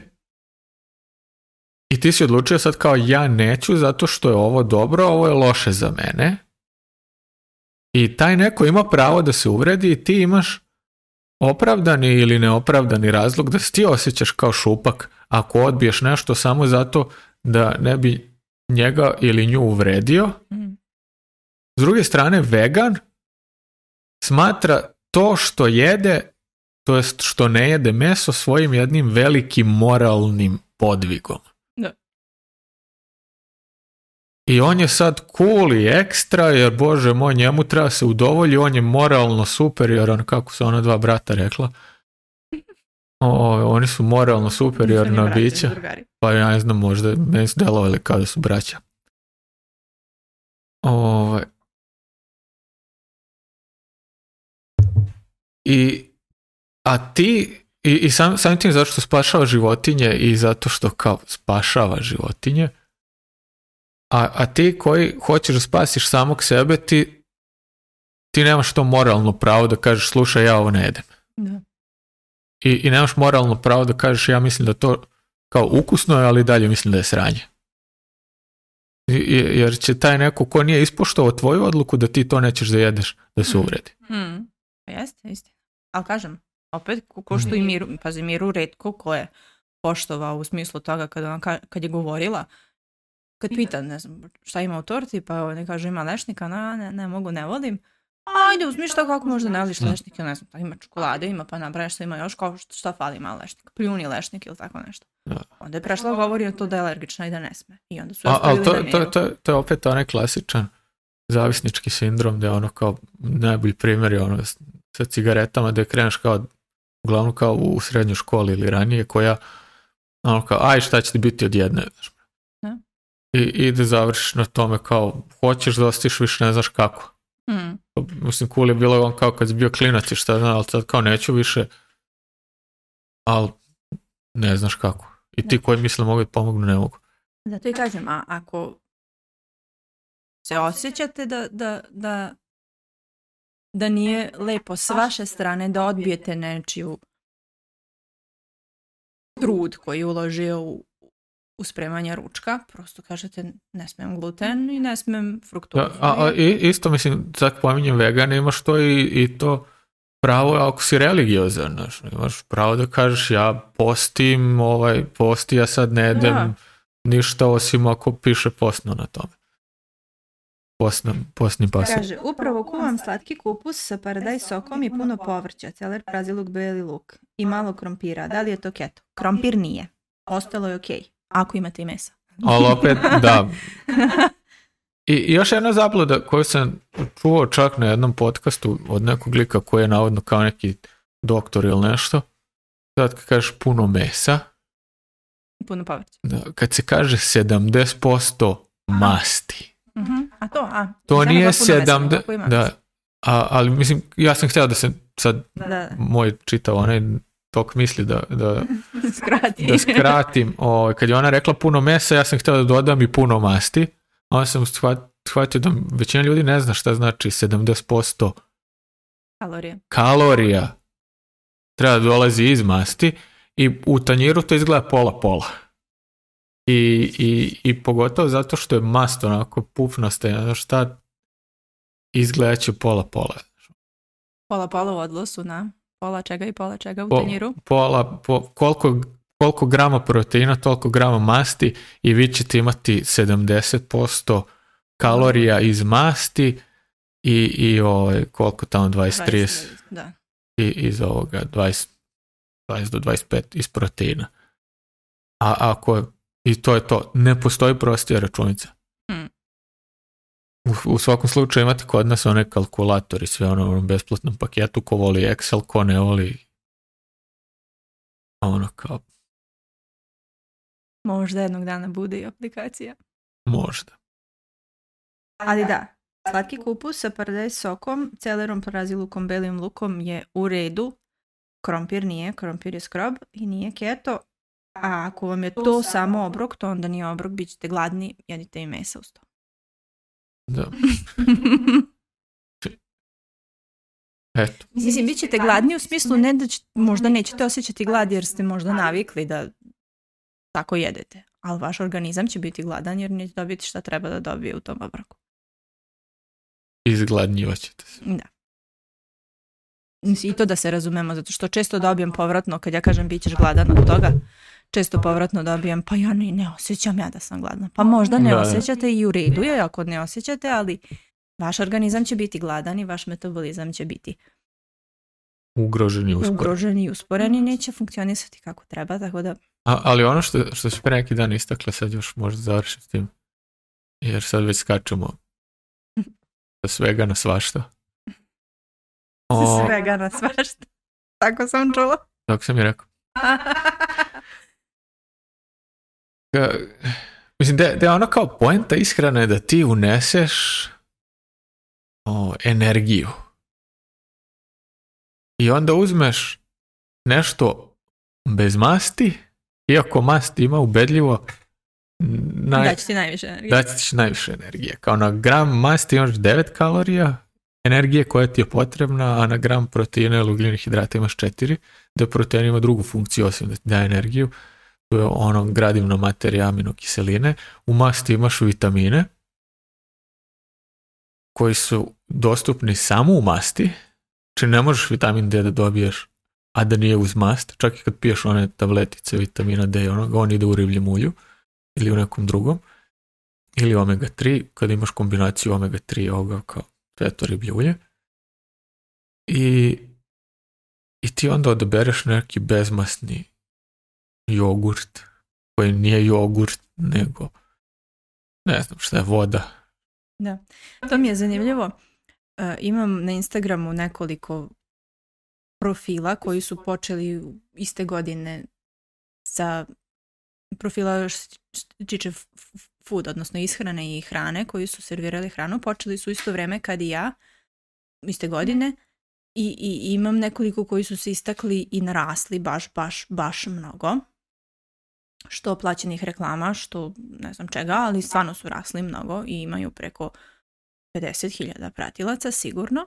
I ti si odlučio sad kao ja neću zato što je ovo dobro, ovo je loše za mene. I taj neko ima pravo da se uvredi i ti imaš opravdani ili neopravdani razlog da se ti osjećaš kao šupak ako odbiješ nešto samo zato da ne bi njega ili nju uvredio. Mhm. S druge strane, vegan smatra to što jede, to jest što ne jede meso, svojim jednim velikim moralnim podvigom. I on je sad cool i ekstra, jer bože moj, njemu treba se udovolji, on je moralno superioran, kako su ona dva brata rekla. O, oni su moralno superiorna bića. Pa ja ne znam, možda ne su delovali kao su braća. Ovaj. I, a ti, i, i sam, što tim što spašava životinje i zato što kao spašava životinje, a, a ti koji hoćeš da spasiš samog sebe, ti, ti nemaš to moralno pravo da kažeš slušaj ja ovo ne jedem. Da. I, I nemaš moralno pravo da kažeš ja mislim da to kao ukusno je, ali dalje mislim da je sranje. Jer će taj neko ko nije ispoštovao tvoju odluku da ti to nećeš da jedeš, da se mhm. uvredi. Hmm. Jeste, jeste. Ali kažem, opet, ko što i mhm. Miru, pazi, Miru redko ko je poštovao u smislu toga kad, ona, kad je govorila, kad pita, ne znam, šta ima u torti, pa oni kaže ima lešnika, na, ne, ne mogu, ne volim. Ajde, uzmi šta kako možda ne voliš lešnik ne znam, pa ima čokolade, ima pa nabraješ što ima još, kao šta fali ima lešnika, pljuni lešnik ili tako nešto. Onda je prešla govori to da je alergična i da ne sme. I onda su to, to, to, to, je opet onaj klasičan zavisnički sindrom je ono kao najbolji primjer je ono sa cigaretama da kreneš kao uglavnom kao u srednjoj školi ili ranije koja ono kao aj šta će ti biti od i, i da završiš na tome kao hoćeš da ostiš više ne znaš kako. Mm. Mislim, cool je bilo on kao kad si bio klinac i šta znam, ali sad kao neću više, ali ne znaš kako. I ti koji misle mogu da pomognu, ne mogu. Zato i kažem, a ako se osjećate da, da, da, da nije lepo s vaše strane da odbijete nečiju trud koji je uložio u, uspremanja ručka, prosto kažete ne smijem gluten i ne smijem fruktozu. a, isto mislim, sad pominjem vegan, imaš to i, i to pravo ako si religiozan, znaš, imaš pravo da kažeš ja postim, ovaj, posti, ja sad ne jedem ništa osim ako piše posno na tome. Posna, posni pasir. Kaže, upravo kuvam slatki kupus sa paradaj sokom i puno povrća, celer, praziluk, beli luk i malo krompira. Da li je to keto? Krompir nije. Ostalo je okej ako imate i mesa. Ali opet, da. I još jedna zabluda koju sam čuo čak na jednom podcastu od nekog lika koji je navodno kao neki doktor ili nešto. Sad kad kažeš puno mesa. Puno povrća. kad se kaže 70% masti. Mhm. A to, a. To nije 70, da, a, ali mislim, ja sam htio da se sad da, moj čitao onaj tok misli da, da, skratim. O, ovaj, kad je ona rekla puno mesa, ja sam htio da dodam i puno masti. A onda sam shvatio da većina ljudi ne zna šta znači 70% kalorija. kalorija treba da dolazi iz masti i u tanjiru to izgleda pola-pola. I, i, I pogotovo zato što je mast onako pufnasta, ja ono šta izgleda će pola-pola. Pola-pola u odlosu na pola čega i pola čega u po, tanjiru? Pola, koliko, koliko grama proteina, toliko grama masti i vi ćete imati 70% kalorija iz masti i, i o, ovaj, koliko tamo 20, 30 da. i iz 20, do 25 iz proteina. A ako i to je to, ne postoji prostija računica u, svakom slučaju imate kod nas one kalkulatori, sve ono u besplatnom paketu, ko voli Excel, ko ne voli ono kao Možda jednog dana bude i aplikacija. Možda. Ali da, slatki kupus sa paradajz sokom, celerom, prazilukom, belim lukom je u redu. Krompir nije, krompir je skrob i nije keto. A ako vam je to samo obrok, to onda nije obrok, bit ćete gladni, jedite i mesa uz da. Mislim, bit ćete gladni u smislu ne možda nećete osjećati glad jer ste možda navikli da tako jedete, ali vaš organizam će biti gladan jer neće dobiti šta treba da dobije u tom obroku. Izgladnjivaćete se. Da i to da se razumemo, zato što često dobijem povratno, kad ja kažem bit ćeš gladan od toga, često povratno dobijem, pa ja ne, ne osjećam ja da sam gladna. Pa možda ne osjećate i u redu je ako ne osjećate, ali vaš organizam će biti gladan i vaš metabolizam će biti ugroženi i usporeni. i neće funkcionisati kako treba, tako da... ali ono što, što su pre neki dan istakle, sad još možda završiti jer sad već skačemo sa svega na svašta. O... Svega na svašta. Tako sam čula. Tako sam i rekao. mislim, da, je ono kao poenta je da ti uneseš o, energiju. I onda uzmeš nešto bez masti, iako mast ima ubedljivo naj... Da ti najviše energije. Da ti najviše energije. Kao na gram masti imaš 9 kalorija, energije koja ti je potrebna, a na gram proteina ili ugljenih hidrata imaš četiri, da protein ima drugu funkciju osim da ti daje energiju, to je ono gradivno materija aminokiseline, u masti imaš vitamine, koji su dostupni samo u masti, či znači, ne možeš vitamin D da dobiješ, a da nije uz mast, čak i kad piješ one tabletice vitamina D on ide u ribljem ulju ili u nekom drugom, ili omega 3, kad imaš kombinaciju omega 3 ovoga kao to I, I ti onda odabereš neki bezmasni jogurt, koji nije jogurt, nego ne znam šta je voda. Da, to mi je zanimljivo. E, imam na Instagramu nekoliko profila koji su počeli iste godine sa profila što food, odnosno ishrane i hrane koji su servirali hranu, počeli su isto vrijeme kad i ja, iste mhm. godine, i, i imam nekoliko koji su se istakli i narasli baš, baš, baš mnogo. Što plaćenih reklama, što ne znam čega, ali stvarno su rasli mnogo i imaju preko 50.000 pratilaca sigurno.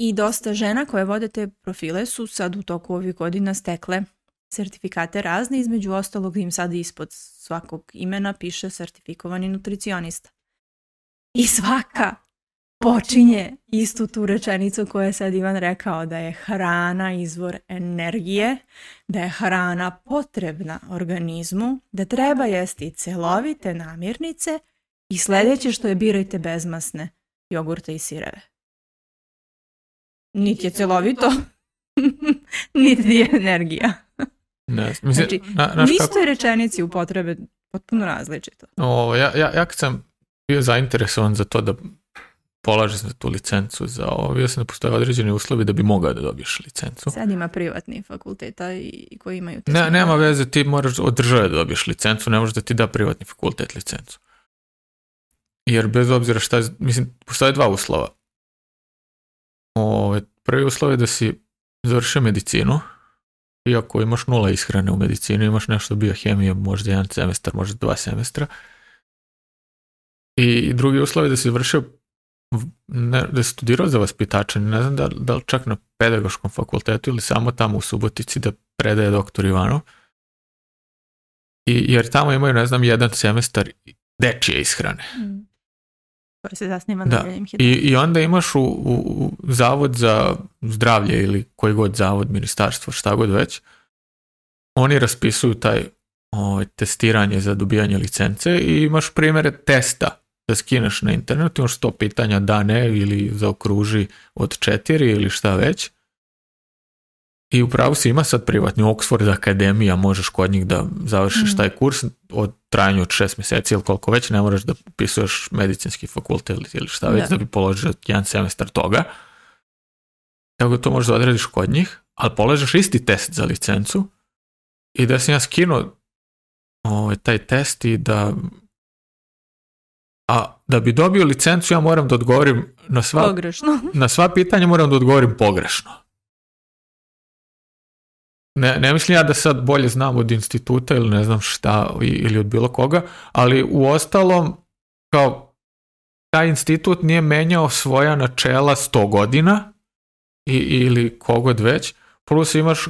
I dosta žena koje vode te profile su sad u toku ovih godina stekle certifikate razne, između ostalog im sad ispod svakog imena piše certifikovani nutricionista. I svaka počinje istu tu rečenicu koju je sad Ivan rekao, da je hrana izvor energije, da je hrana potrebna organizmu, da treba jesti celovite namirnice i sljedeće što je birajte bezmasne jogurte i sireve. Niti je celovito, niti je energija. Ne, znači, mislim, znači, na, u istoj rečenici upotrebe potpuno različito. o ja, ja, ja kad sam bio zainteresovan za to da polažeš za tu licencu za ovo, bio sam da postoje određeni uslovi da bi mogao da dobiješ licencu. Sad ima privatni fakulteta i koji imaju... ne, nema veze, ti moraš od države da dobiješ licencu, ne možeš da ti da privatni fakultet licencu. Jer bez obzira šta, mislim, postoje dva uslova. Ove, prvi uslov je da si završio medicinu, iako imaš nula ishrane u medicini, imaš nešto biohemije, možda jedan semestar, možda dva semestra. I drugi uslov je da si završio, da si studirao za vaspitača, ne znam da, da li čak na pedagoškom fakultetu ili samo tamo u Subotici da predaje doktor Ivanov. I, jer tamo imaju, ne znam, jedan semestar dečije ishrane. Mm se I, I onda imaš u, u, zavod za zdravlje ili koji god zavod, ministarstvo, šta god već, oni raspisuju taj o, ovaj, testiranje za dobijanje licence i imaš primjere testa da skineš na internetu, imaš to pitanja da ne ili zaokruži od četiri ili šta već i u pravu si ima sad privatni Oxford akademija, možeš kod njih da završiš mm. taj kurs od trajanju od šest mjeseci ili koliko već, ne moraš da upisuješ medicinski fakultet ili šta već da, bi položio jedan semestar toga. Tako to možeš da odrediš kod njih, ali polažeš isti test za licencu i da sam ja skinuo ovaj, taj test i da a da bi dobio licencu ja moram da odgovorim na sva, na sva pitanja moram da odgovorim pogrešno ne, ne mislim ja da sad bolje znam od instituta ili ne znam šta ili od bilo koga, ali u ostalom kao taj institut nije menjao svoja načela 100 godina i, ili kogod već, plus imaš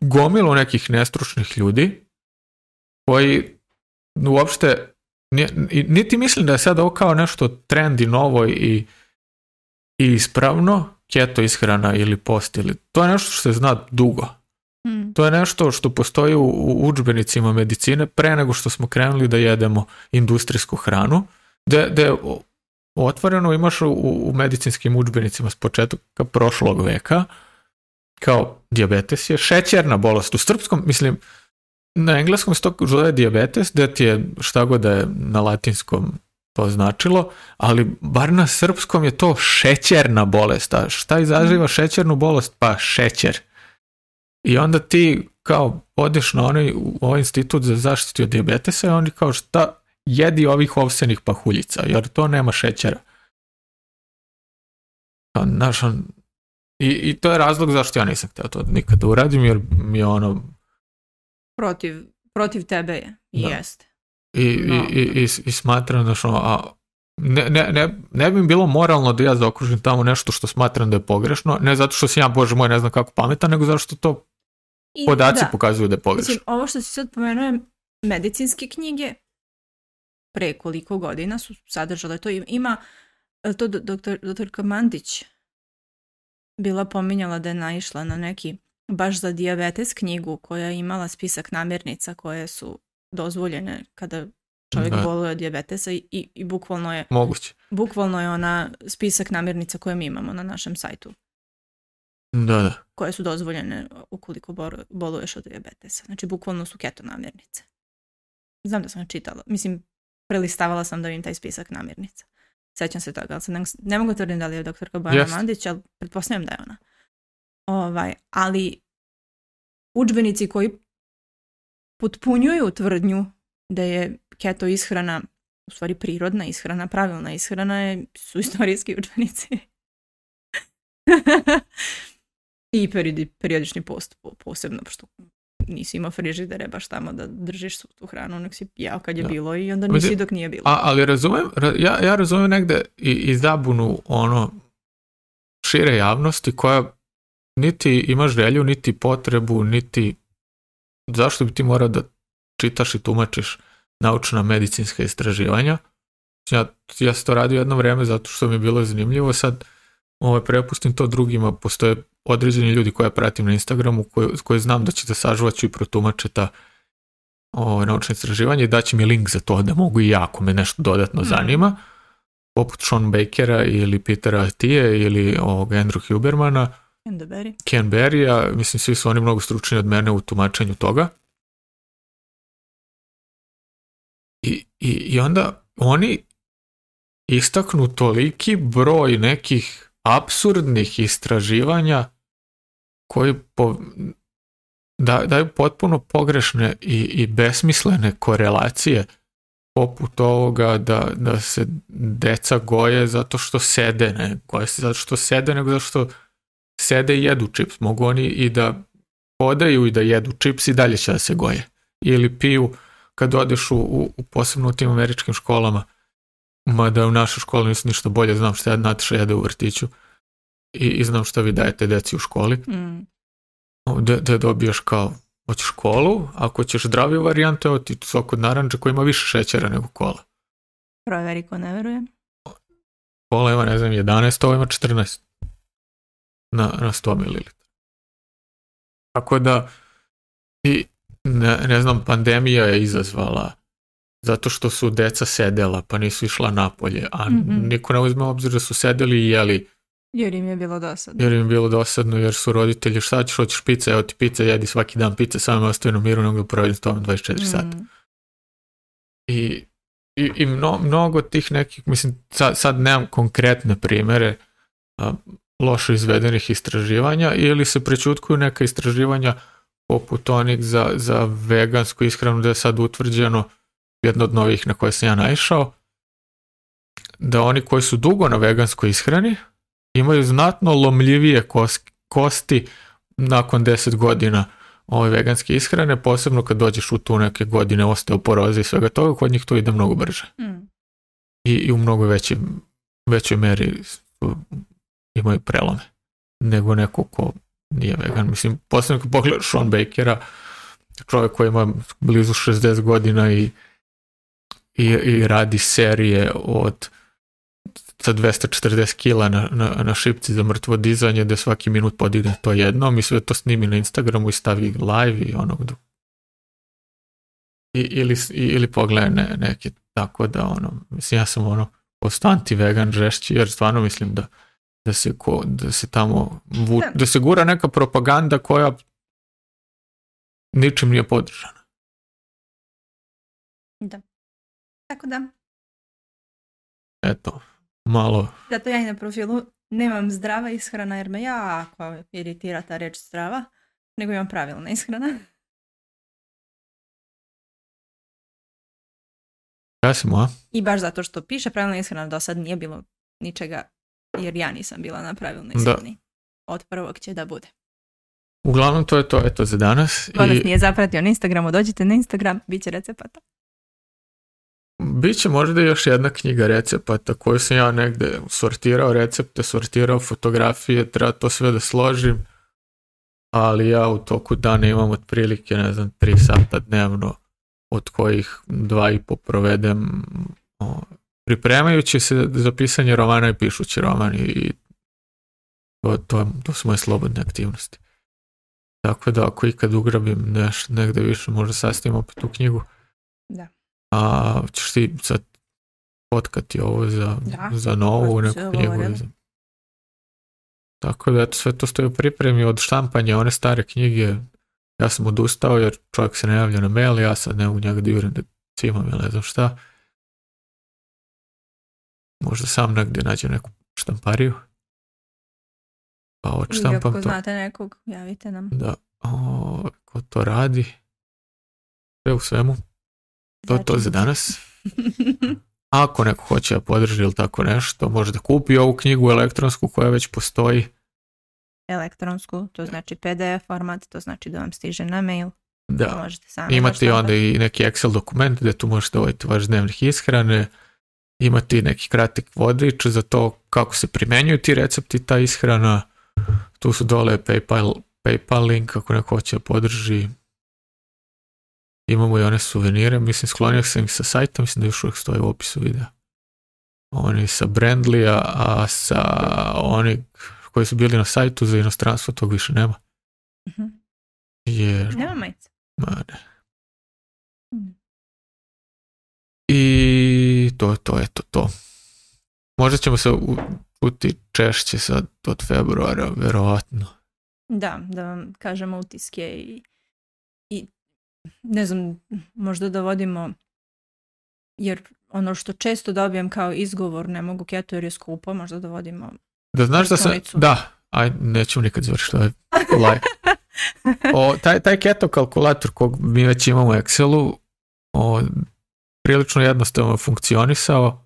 gomilu nekih nestručnih ljudi koji uopšte niti mislim da je sad ovo kao nešto trendi novo i, i ispravno keto ishrana ili post ili to je nešto što se zna dugo Mm. To je nešto što postoji u, udžbenicima medicine pre nego što smo krenuli da jedemo industrijsku hranu, da je otvoreno imaš u, medicinskim udžbenicima s početka prošlog veka kao dijabetes je šećerna bolest. U srpskom, mislim, na engleskom se to zove diabetes, da ti je šta god da je na latinskom to značilo, ali bar na srpskom je to šećerna bolest. A šta izaziva mm. šećernu bolest? Pa šećer. I onda ti kao odeš na onaj, u ovaj institut za zaštitu od diabetesa i oni kao šta jedi ovih ovsenih pahuljica, jer to nema šećera. on, i, i to je razlog zašto ja nisam htio to nikada uradim, jer mi je ono... Protiv, protiv tebe je, i jeste. I, i, i, i, smatram da što... Ono, a, ne, ne, ne, ne bi bilo moralno da ja zaokružim tamo nešto što smatram da je pogrešno, ne zato što sam ja, bože moj, ne znam kako pametan, nego zato što to i, Podaci da, pokazuju da je pogrešno. Mislim, ovo što se sad pomenuo medicinske knjige pre koliko godina su sadržale to. Ima, to doktor, Mandić bila pominjala da je naišla na neki baš za dijabetes knjigu koja je imala spisak namirnica koje su dozvoljene kada čovjek da. boluje od dijabetesa i, i, bukvalno je bukvalno je ona spisak namirnica koje mi imamo na našem sajtu. Da, da. Koje su dozvoljene ukoliko boluješ od diabetesa. Znači, bukvalno su keto namirnice. Znam da sam čitala. Mislim, prelistavala sam da vidim taj spisak namirnica. Sećam se toga, ali sam ne, mogu tvrditi da li je doktorka Bojana yes. Mandić, ali pretpostavljam da je ona. Ovaj, ali udžbenici koji potpunjuju tvrdnju da je keto ishrana u stvari prirodna ishrana, pravilna ishrana je, su istorijski učenici. I periodični post posebno, što nisi imao frižidere baš tamo da držiš tu hranu, onak si pijao kad je bilo i onda nisi dok nije bilo. A, ali razumijem, ja, ja razumijem negde i, zabunu ono šire javnosti koja niti ima želju, niti potrebu, niti zašto bi ti morao da čitaš i tumačiš naučna medicinska istraživanja. Ja, ja sam to radio jedno vrijeme zato što mi je bilo zanimljivo, sad ovaj, prepustim to drugima, postoje određeni ljudi koje pratim na Instagramu, koje, koje znam da će da sažuvat i protumače ta o, naučne istraživanje i daći mi link za to da mogu i ako me nešto dodatno mhm. zanima, poput Sean Bakera ili Petera Altije ili ovog Andrew Hubermana, Ken Berry, mislim svi su oni mnogo stručni od mene u tumačenju toga. I, i, i onda oni istaknu toliki broj nekih apsurdnih istraživanja koji po, da, daju potpuno pogrešne i, i besmislene korelacije poput ovoga da, da se deca goje zato što sede, ne se zato što sede, nego zato što sede i jedu čips. Mogu oni i da podaju i da jedu čips i dalje će da se goje. Ili piju kad odeš u, u, u posebno u tim američkim školama Mada u našoj školi nisu ništa bolje, znam što ja natiša jede u vrtiću i, i znam što vi dajete deci u školi. Mm. Da, da dobiješ kao od školu, ako ćeš zdraviju varijantu, evo ti sok od naranđa koji ima više šećera nego kola. Proveri ko ne veruje. Kola ima, ne znam, 11, ovo ima 14 na, na 100 ml. Tako da, i ne, ne znam, pandemija je izazvala zato što su deca sedela pa nisu išla napolje, a mm niko ne uzme obzir da su sedeli i jeli. Jer im je bilo dosadno. Jer im je bilo dosadno, jer su roditelji, šta ćeš, hoćeš pice, evo ti pice, jedi svaki dan pice, samo ostavi na miru, nego provedim s 24 mhm. sata. I, i, mnogo tih nekih, mislim, sad, nemam konkretne primere a, loše izvedenih istraživanja ili se prečutkuju neka istraživanja poput onih za, za vegansku ishranu da je sad utvrđeno jedna od novih na koje sam ja naišao, da oni koji su dugo na veganskoj ishrani imaju znatno lomljivije kosti nakon 10 godina ove veganske ishrane, posebno kad dođeš u tu neke godine osteoporoze i svega toga, kod njih to ide mnogo brže. Mm. I, I, u mnogo većoj, većoj meri imaju prelome nego neko ko nije vegan. Mislim, posebno kad pogledaš Sean Bakera, čovjek koji ima blizu 60 godina i i, i radi serije od sa 240 kila na, na, šipci za mrtvo dizanje, da svaki minut podigne to jedno mi sve to snimi na Instagramu i stavi live i onog i, ili, ili pogleda ne, neke, tako da ono, mislim ja sam ono postanti vegan žešći jer stvarno mislim da, da se, ko, da se tamo da se gura neka propaganda koja ničim nije podržana. Tako da... Eto, malo... Zato ja i na profilu nemam zdrava ishrana jer me jako iritira ta reč zdrava, nego imam pravilna ishrana. Krasimo, I baš zato što piše pravilna ishrana, do sad nije bilo ničega, jer ja nisam bila na pravilnoj ishrani. Od prvog će da bude. Uglavnom to je to, eto za danas. nije zapratio na Instagramu, dođite na Instagram, bit će recepata. Biće možda još jedna knjiga recepata koju sam ja negde sortirao recepte, sortirao fotografije, treba to sve da složim, ali ja u toku dana imam otprilike, ne znam, tri sata dnevno, od kojih dva i po provedem pripremajući se za pisanje romana i pišući roman i to, to, to su moje slobodne aktivnosti. Tako da ako ikad ugrabim neš, negde više, možda sastavim opet tu knjigu. Da. A ćeš ti sad potkati ovo za, za novu neku knjigu. Tako da eto, sve to stoji u pripremi od štampanja one stare knjige. Ja sam odustao jer čovjek se ne javlja na mail, ja sad ne mogu njega da cimam ili ne znam šta. Možda sam negdje nađem neku štampariju. Pa odštampam to. ako znate nekog, javite nam. Da, o, ko to radi. Sve u svemu, to je znači to za danas. Ako neko hoće da podrži ili tako nešto, može da kupi ovu knjigu elektronsku koja već postoji. Elektronsku, to znači PDF format, to znači da vam stiže na mail. Da, imate onda i neki Excel dokument gdje tu možete voditi vaš dnevnih ishrane, imate i neki kratik vodič za to kako se primenjuju ti recepti, ta ishrana. Tu su dole PayPal, PayPal link ako neko hoće da podrži Imamo i one suvenire, mislim sklonio sam ih sa sajta, mislim da još uvijek stoji u opisu videa. Oni sa Brandlija, a sa oni koji su bili na sajtu za inostranstvo, tog više nema. Mhm. Jer... Nema majica. Ma ne. Mhm. I to je to, eto to. Možda ćemo se uti češće sad od februara, verovatno. Da, da vam kažemo utiske i ne znam, možda dovodimo, jer ono što često dobijem kao izgovor, ne mogu keto jer je skupo, možda dovodimo Da znaš da sam, da, aj, neću nikad završiti ovaj like. O, taj, taj keto kalkulator kog mi već imamo u Excelu, o, prilično jednostavno funkcionisao,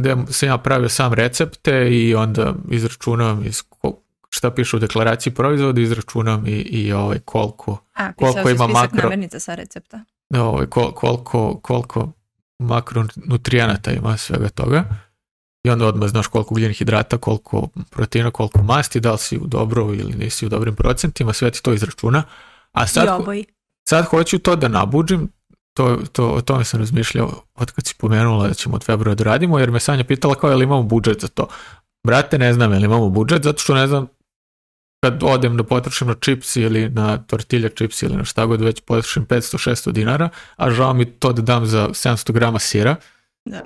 gdje sam ja pravio sam recepte i onda izračunavam iz šta piše u deklaraciji proizvoda, izračunam i, i ovaj, koliko, A, koliko ima makro... sa recepta. Ovaj, kol, koliko, koliko makronutrijenata ima svega toga. I onda odmah znaš koliko ugljenih hidrata, koliko proteina, koliko masti, da li si u dobro ili nisi u dobrim procentima, sve ti to izračuna. A sad, sad hoću to da nabuđim, to, to, o tome sam razmišljao od kad si pomenula da ćemo od februara da radimo, jer me Sanja pitala kao je li imamo budžet za to. Brate, ne znam je li imamo budžet, zato što ne znam kad odem da potrošim na čips ili na tortilja čips ili na šta god već potrošim 500-600 dinara, a žao mi to da dam za 700 grama sira. Da.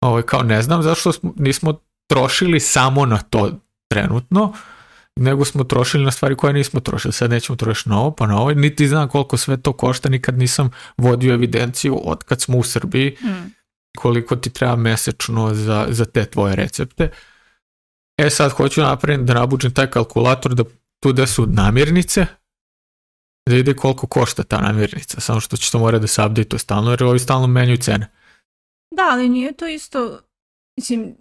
Ovo, ovaj, kao ne znam zašto smo, nismo trošili samo na to trenutno, nego smo trošili na stvari koje nismo trošili. Sad nećemo trošiti na ovo, pa na ovo. Ovaj. Niti znam koliko sve to košta, nikad nisam vodio evidenciju od kad smo u Srbiji, mm. koliko ti treba mjesečno za, za te tvoje recepte. E sad hoću napraviti da nabuđem taj kalkulator da tu da su namirnice, da ide koliko košta ta namirnica, samo što će to morati da se update stalno, jer ovi stalno menjuju cene. Da, ali nije to isto, mislim,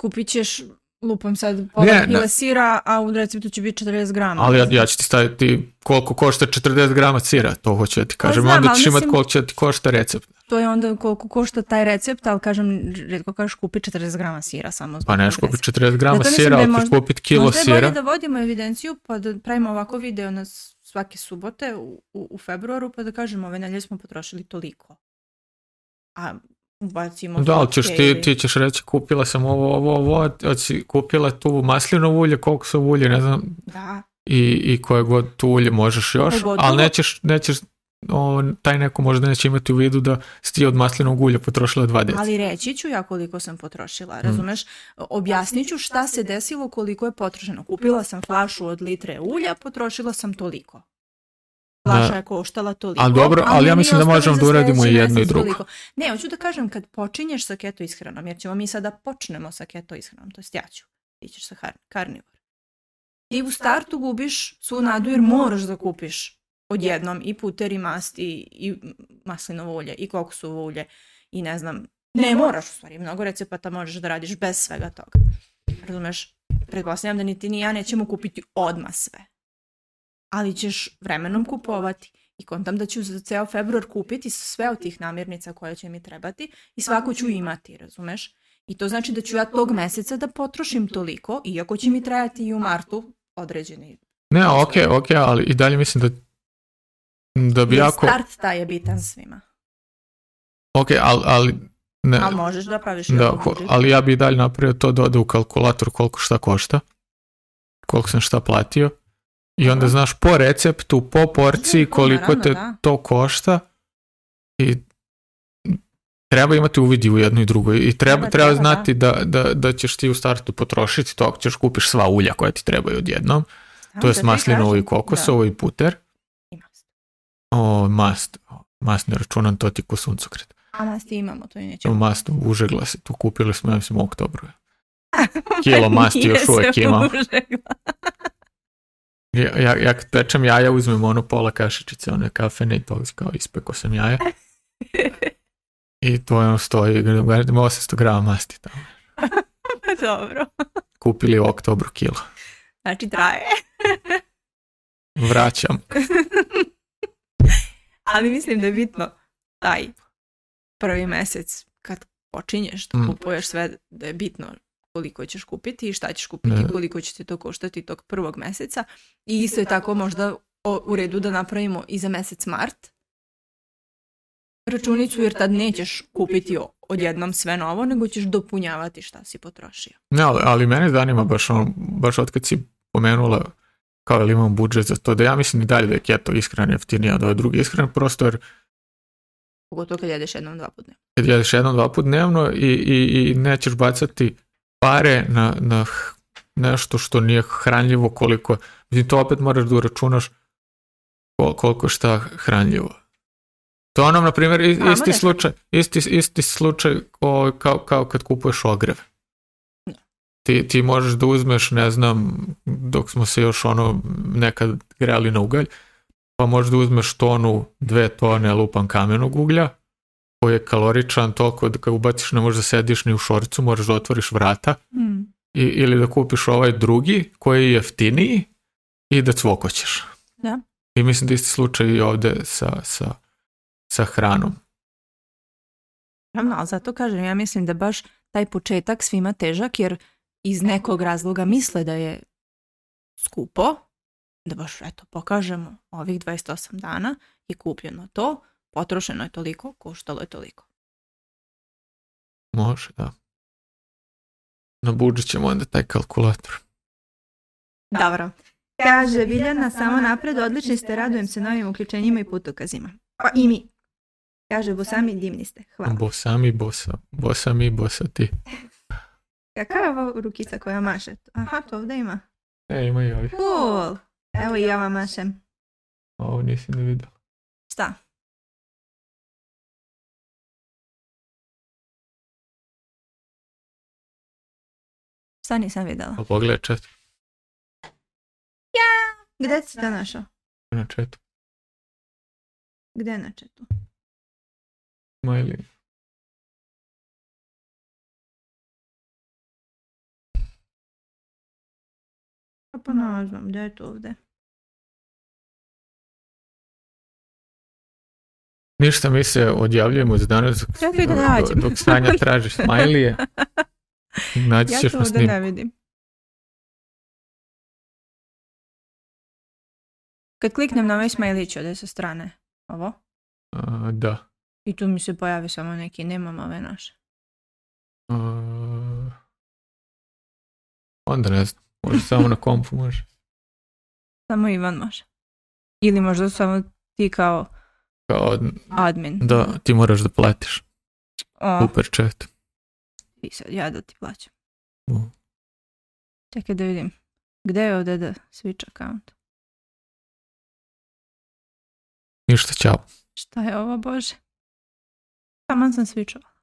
kupit ćeš, lupam sad, ovaj pola sira, a u receptu će biti 40 grama. Ali ja, ću ti staviti koliko košta 40 grama sira, to hoću ja ti kažem, pa onda ćeš imati koliko će ti košta recept to je onda koliko košta taj recept, ali kažem, redko kažeš kupi 40 grama sira samo. pa neš kupi 40 grama sira, ali ćeš kupit kilo sira. Možda je bolje da vodimo evidenciju, pa da pravimo ovako video na svake subote u, u, februaru, pa da kažemo, ove nelje smo potrošili toliko. A bacimo... Da, ali ćeš ti, ti ćeš reći kupila sam ovo, ovo, ovo, kupila tu maslinovo ulje, koliko su ulje, ne znam. Da. I, i koje god tu ulje možeš još, ali nećeš, nećeš on, taj neko možda neće imati u vidu da si ti od maslinovog ulja potrošila dva djeca. Ali reći ću ja koliko sam potrošila, mm. razumeš? Objasnit ću šta se desilo koliko je potrošeno. Kupila sam flašu od litre ulja, potrošila sam toliko. Flaša je koštala toliko. Ali dobro, ali, ja mislim da možemo da uradimo i jedno i drugo. Ne, hoću da kažem kad počinješ sa keto ishranom, jer ćemo mi sada počnemo sa keto ishranom, to jest ja ću, ti ćeš sa karnivor. Ti u startu gubiš svu nadu jer moraš da kupiš odjednom i puter i masti i maslinovo ulje i kokosovo ulje i ne znam, ne, moraš u stvari, mnogo recepata možeš da radiš bez svega toga. Razumeš? Pretpostavljam da ni ti ni ja nećemo kupiti odma sve. Ali ćeš vremenom kupovati i kontam da ću za ceo februar kupiti sve od tih namirnica koje će mi trebati i svako ću imati, razumeš? I to znači da ću ja tog meseca da potrošim toliko, iako će mi trajati i u martu određeni. Ne, ok, ok, ali i dalje mislim da da bi Start taj je bitan svima. Ok, ali... ali ne, ali možeš da praviš da, ali ja bi i dalje napravio to da ode u kalkulator koliko šta košta, koliko sam šta platio i onda znaš po receptu, po porciji koliko te to košta i treba imati uvidi u jedno i drugo i treba, treba znati da, da, da ćeš ti u startu potrošiti to ako ćeš kupiš sva ulja koja ti trebaju odjednom, to je maslinovo i kokosovo i puter o, mast. Mast ne računam, to ti ko suncokret. A mast imamo, to je neće. Mast užegla se tu kupili smo, ja mislim, u oktobru. Kilo masti još uvijek imam. ja, ja, ja pečem jaja, uzmem ono pola kašičice, one kafene i to kao ispeko sam jaja. I to ono stoji, gledam, 800 grama masti tamo. Dobro. Kupili u oktobru kilo. Znači traje. Vraćam ali mislim da je bitno taj prvi mjesec kad počinješ da mm. kupuješ sve, da je bitno koliko ćeš kupiti i šta ćeš kupiti, ne. koliko će ti to koštati tog prvog mjeseca. I isto je tako možda u redu da napravimo i za mjesec mart računicu jer tad nećeš kupiti odjednom sve novo, nego ćeš dopunjavati šta si potrošio. Ne, ali, mene zanima baš, on, baš si pomenula kao ili imam budžet za to, da ja mislim i dalje da je keto ishrana jeftinija od ove druge ishrane, prosto jer Pogotovo kad jedeš jednom, dva put dnevno. Kad jedeš jednom, dva put dnevno i, i, i nećeš bacati pare na, na nešto što nije hranljivo koliko, mislim to opet moraš da uračunaš koliko šta hranljivo. To je ono, na primjer, isti slučaj, isti, isti slučaj kao, kao, kao kad kupuješ ogreve ti, ti možeš da uzmeš, ne znam, dok smo se još ono nekad greli na ugalj, pa možeš da uzmeš tonu, dve tone lupan kamenog uglja, koji je kaloričan toliko da kada ubaciš ne možeš da sediš ni u šoricu, moraš da otvoriš vrata, mm. i, ili da kupiš ovaj drugi koji je jeftiniji i da cvokoćeš. Da. I mislim da isti slučaj i ovde sa, sa, sa hranom. ali zato kažem, ja mislim da baš taj početak svima težak, jer iz nekog razloga misle da je skupo, da baš eto pokažemo ovih 28 dana i kupljeno to, potrošeno je toliko, koštalo je toliko. Može, da. Nabuđit ćemo onda taj kalkulator. Dobro. Kaže Viljana, samo napred, odlični ste, radujem se novim uključenjima i putokazima. Pa i mi. Kaže, Bosami, divni ste. Hvala. Bosami, Bosa. Bosami, Bosa ti. Kakva je rukica koja maše? Aha, to ovdje ima. E, ima i ovih. Cool. Evo i ja vam mašem. Ovo nisi ne vidio. Šta? Šta nisam vidjela? pogledaj chat. Ja! Gdje si to našao? Na chatu. Gdje na chatu? Smiley. Pa ne znam, gdje je to ovdje? Ništa, mi se odjavljujemo za danas dok, ja dok, dok Sanja traži smajlije. Naći ja ćeš na snimku. ne vidim. Kad kliknem na ovaj smajlić ovdje sa strane, ovo? A, da. I tu mi se pojavi samo neki, nemam ove naše. A, onda ne znam. Može samo na kompu, može. Samo Ivan može. Ili možda samo ti kao, kao admin. Da, ti moraš da platiš. O. Super chat. sad ja da ti plaćam. Uh. Čekaj da vidim. Gde je ovde da switch account? Ništa, čao. Šta je ovo, Bože? Taman sam switchala.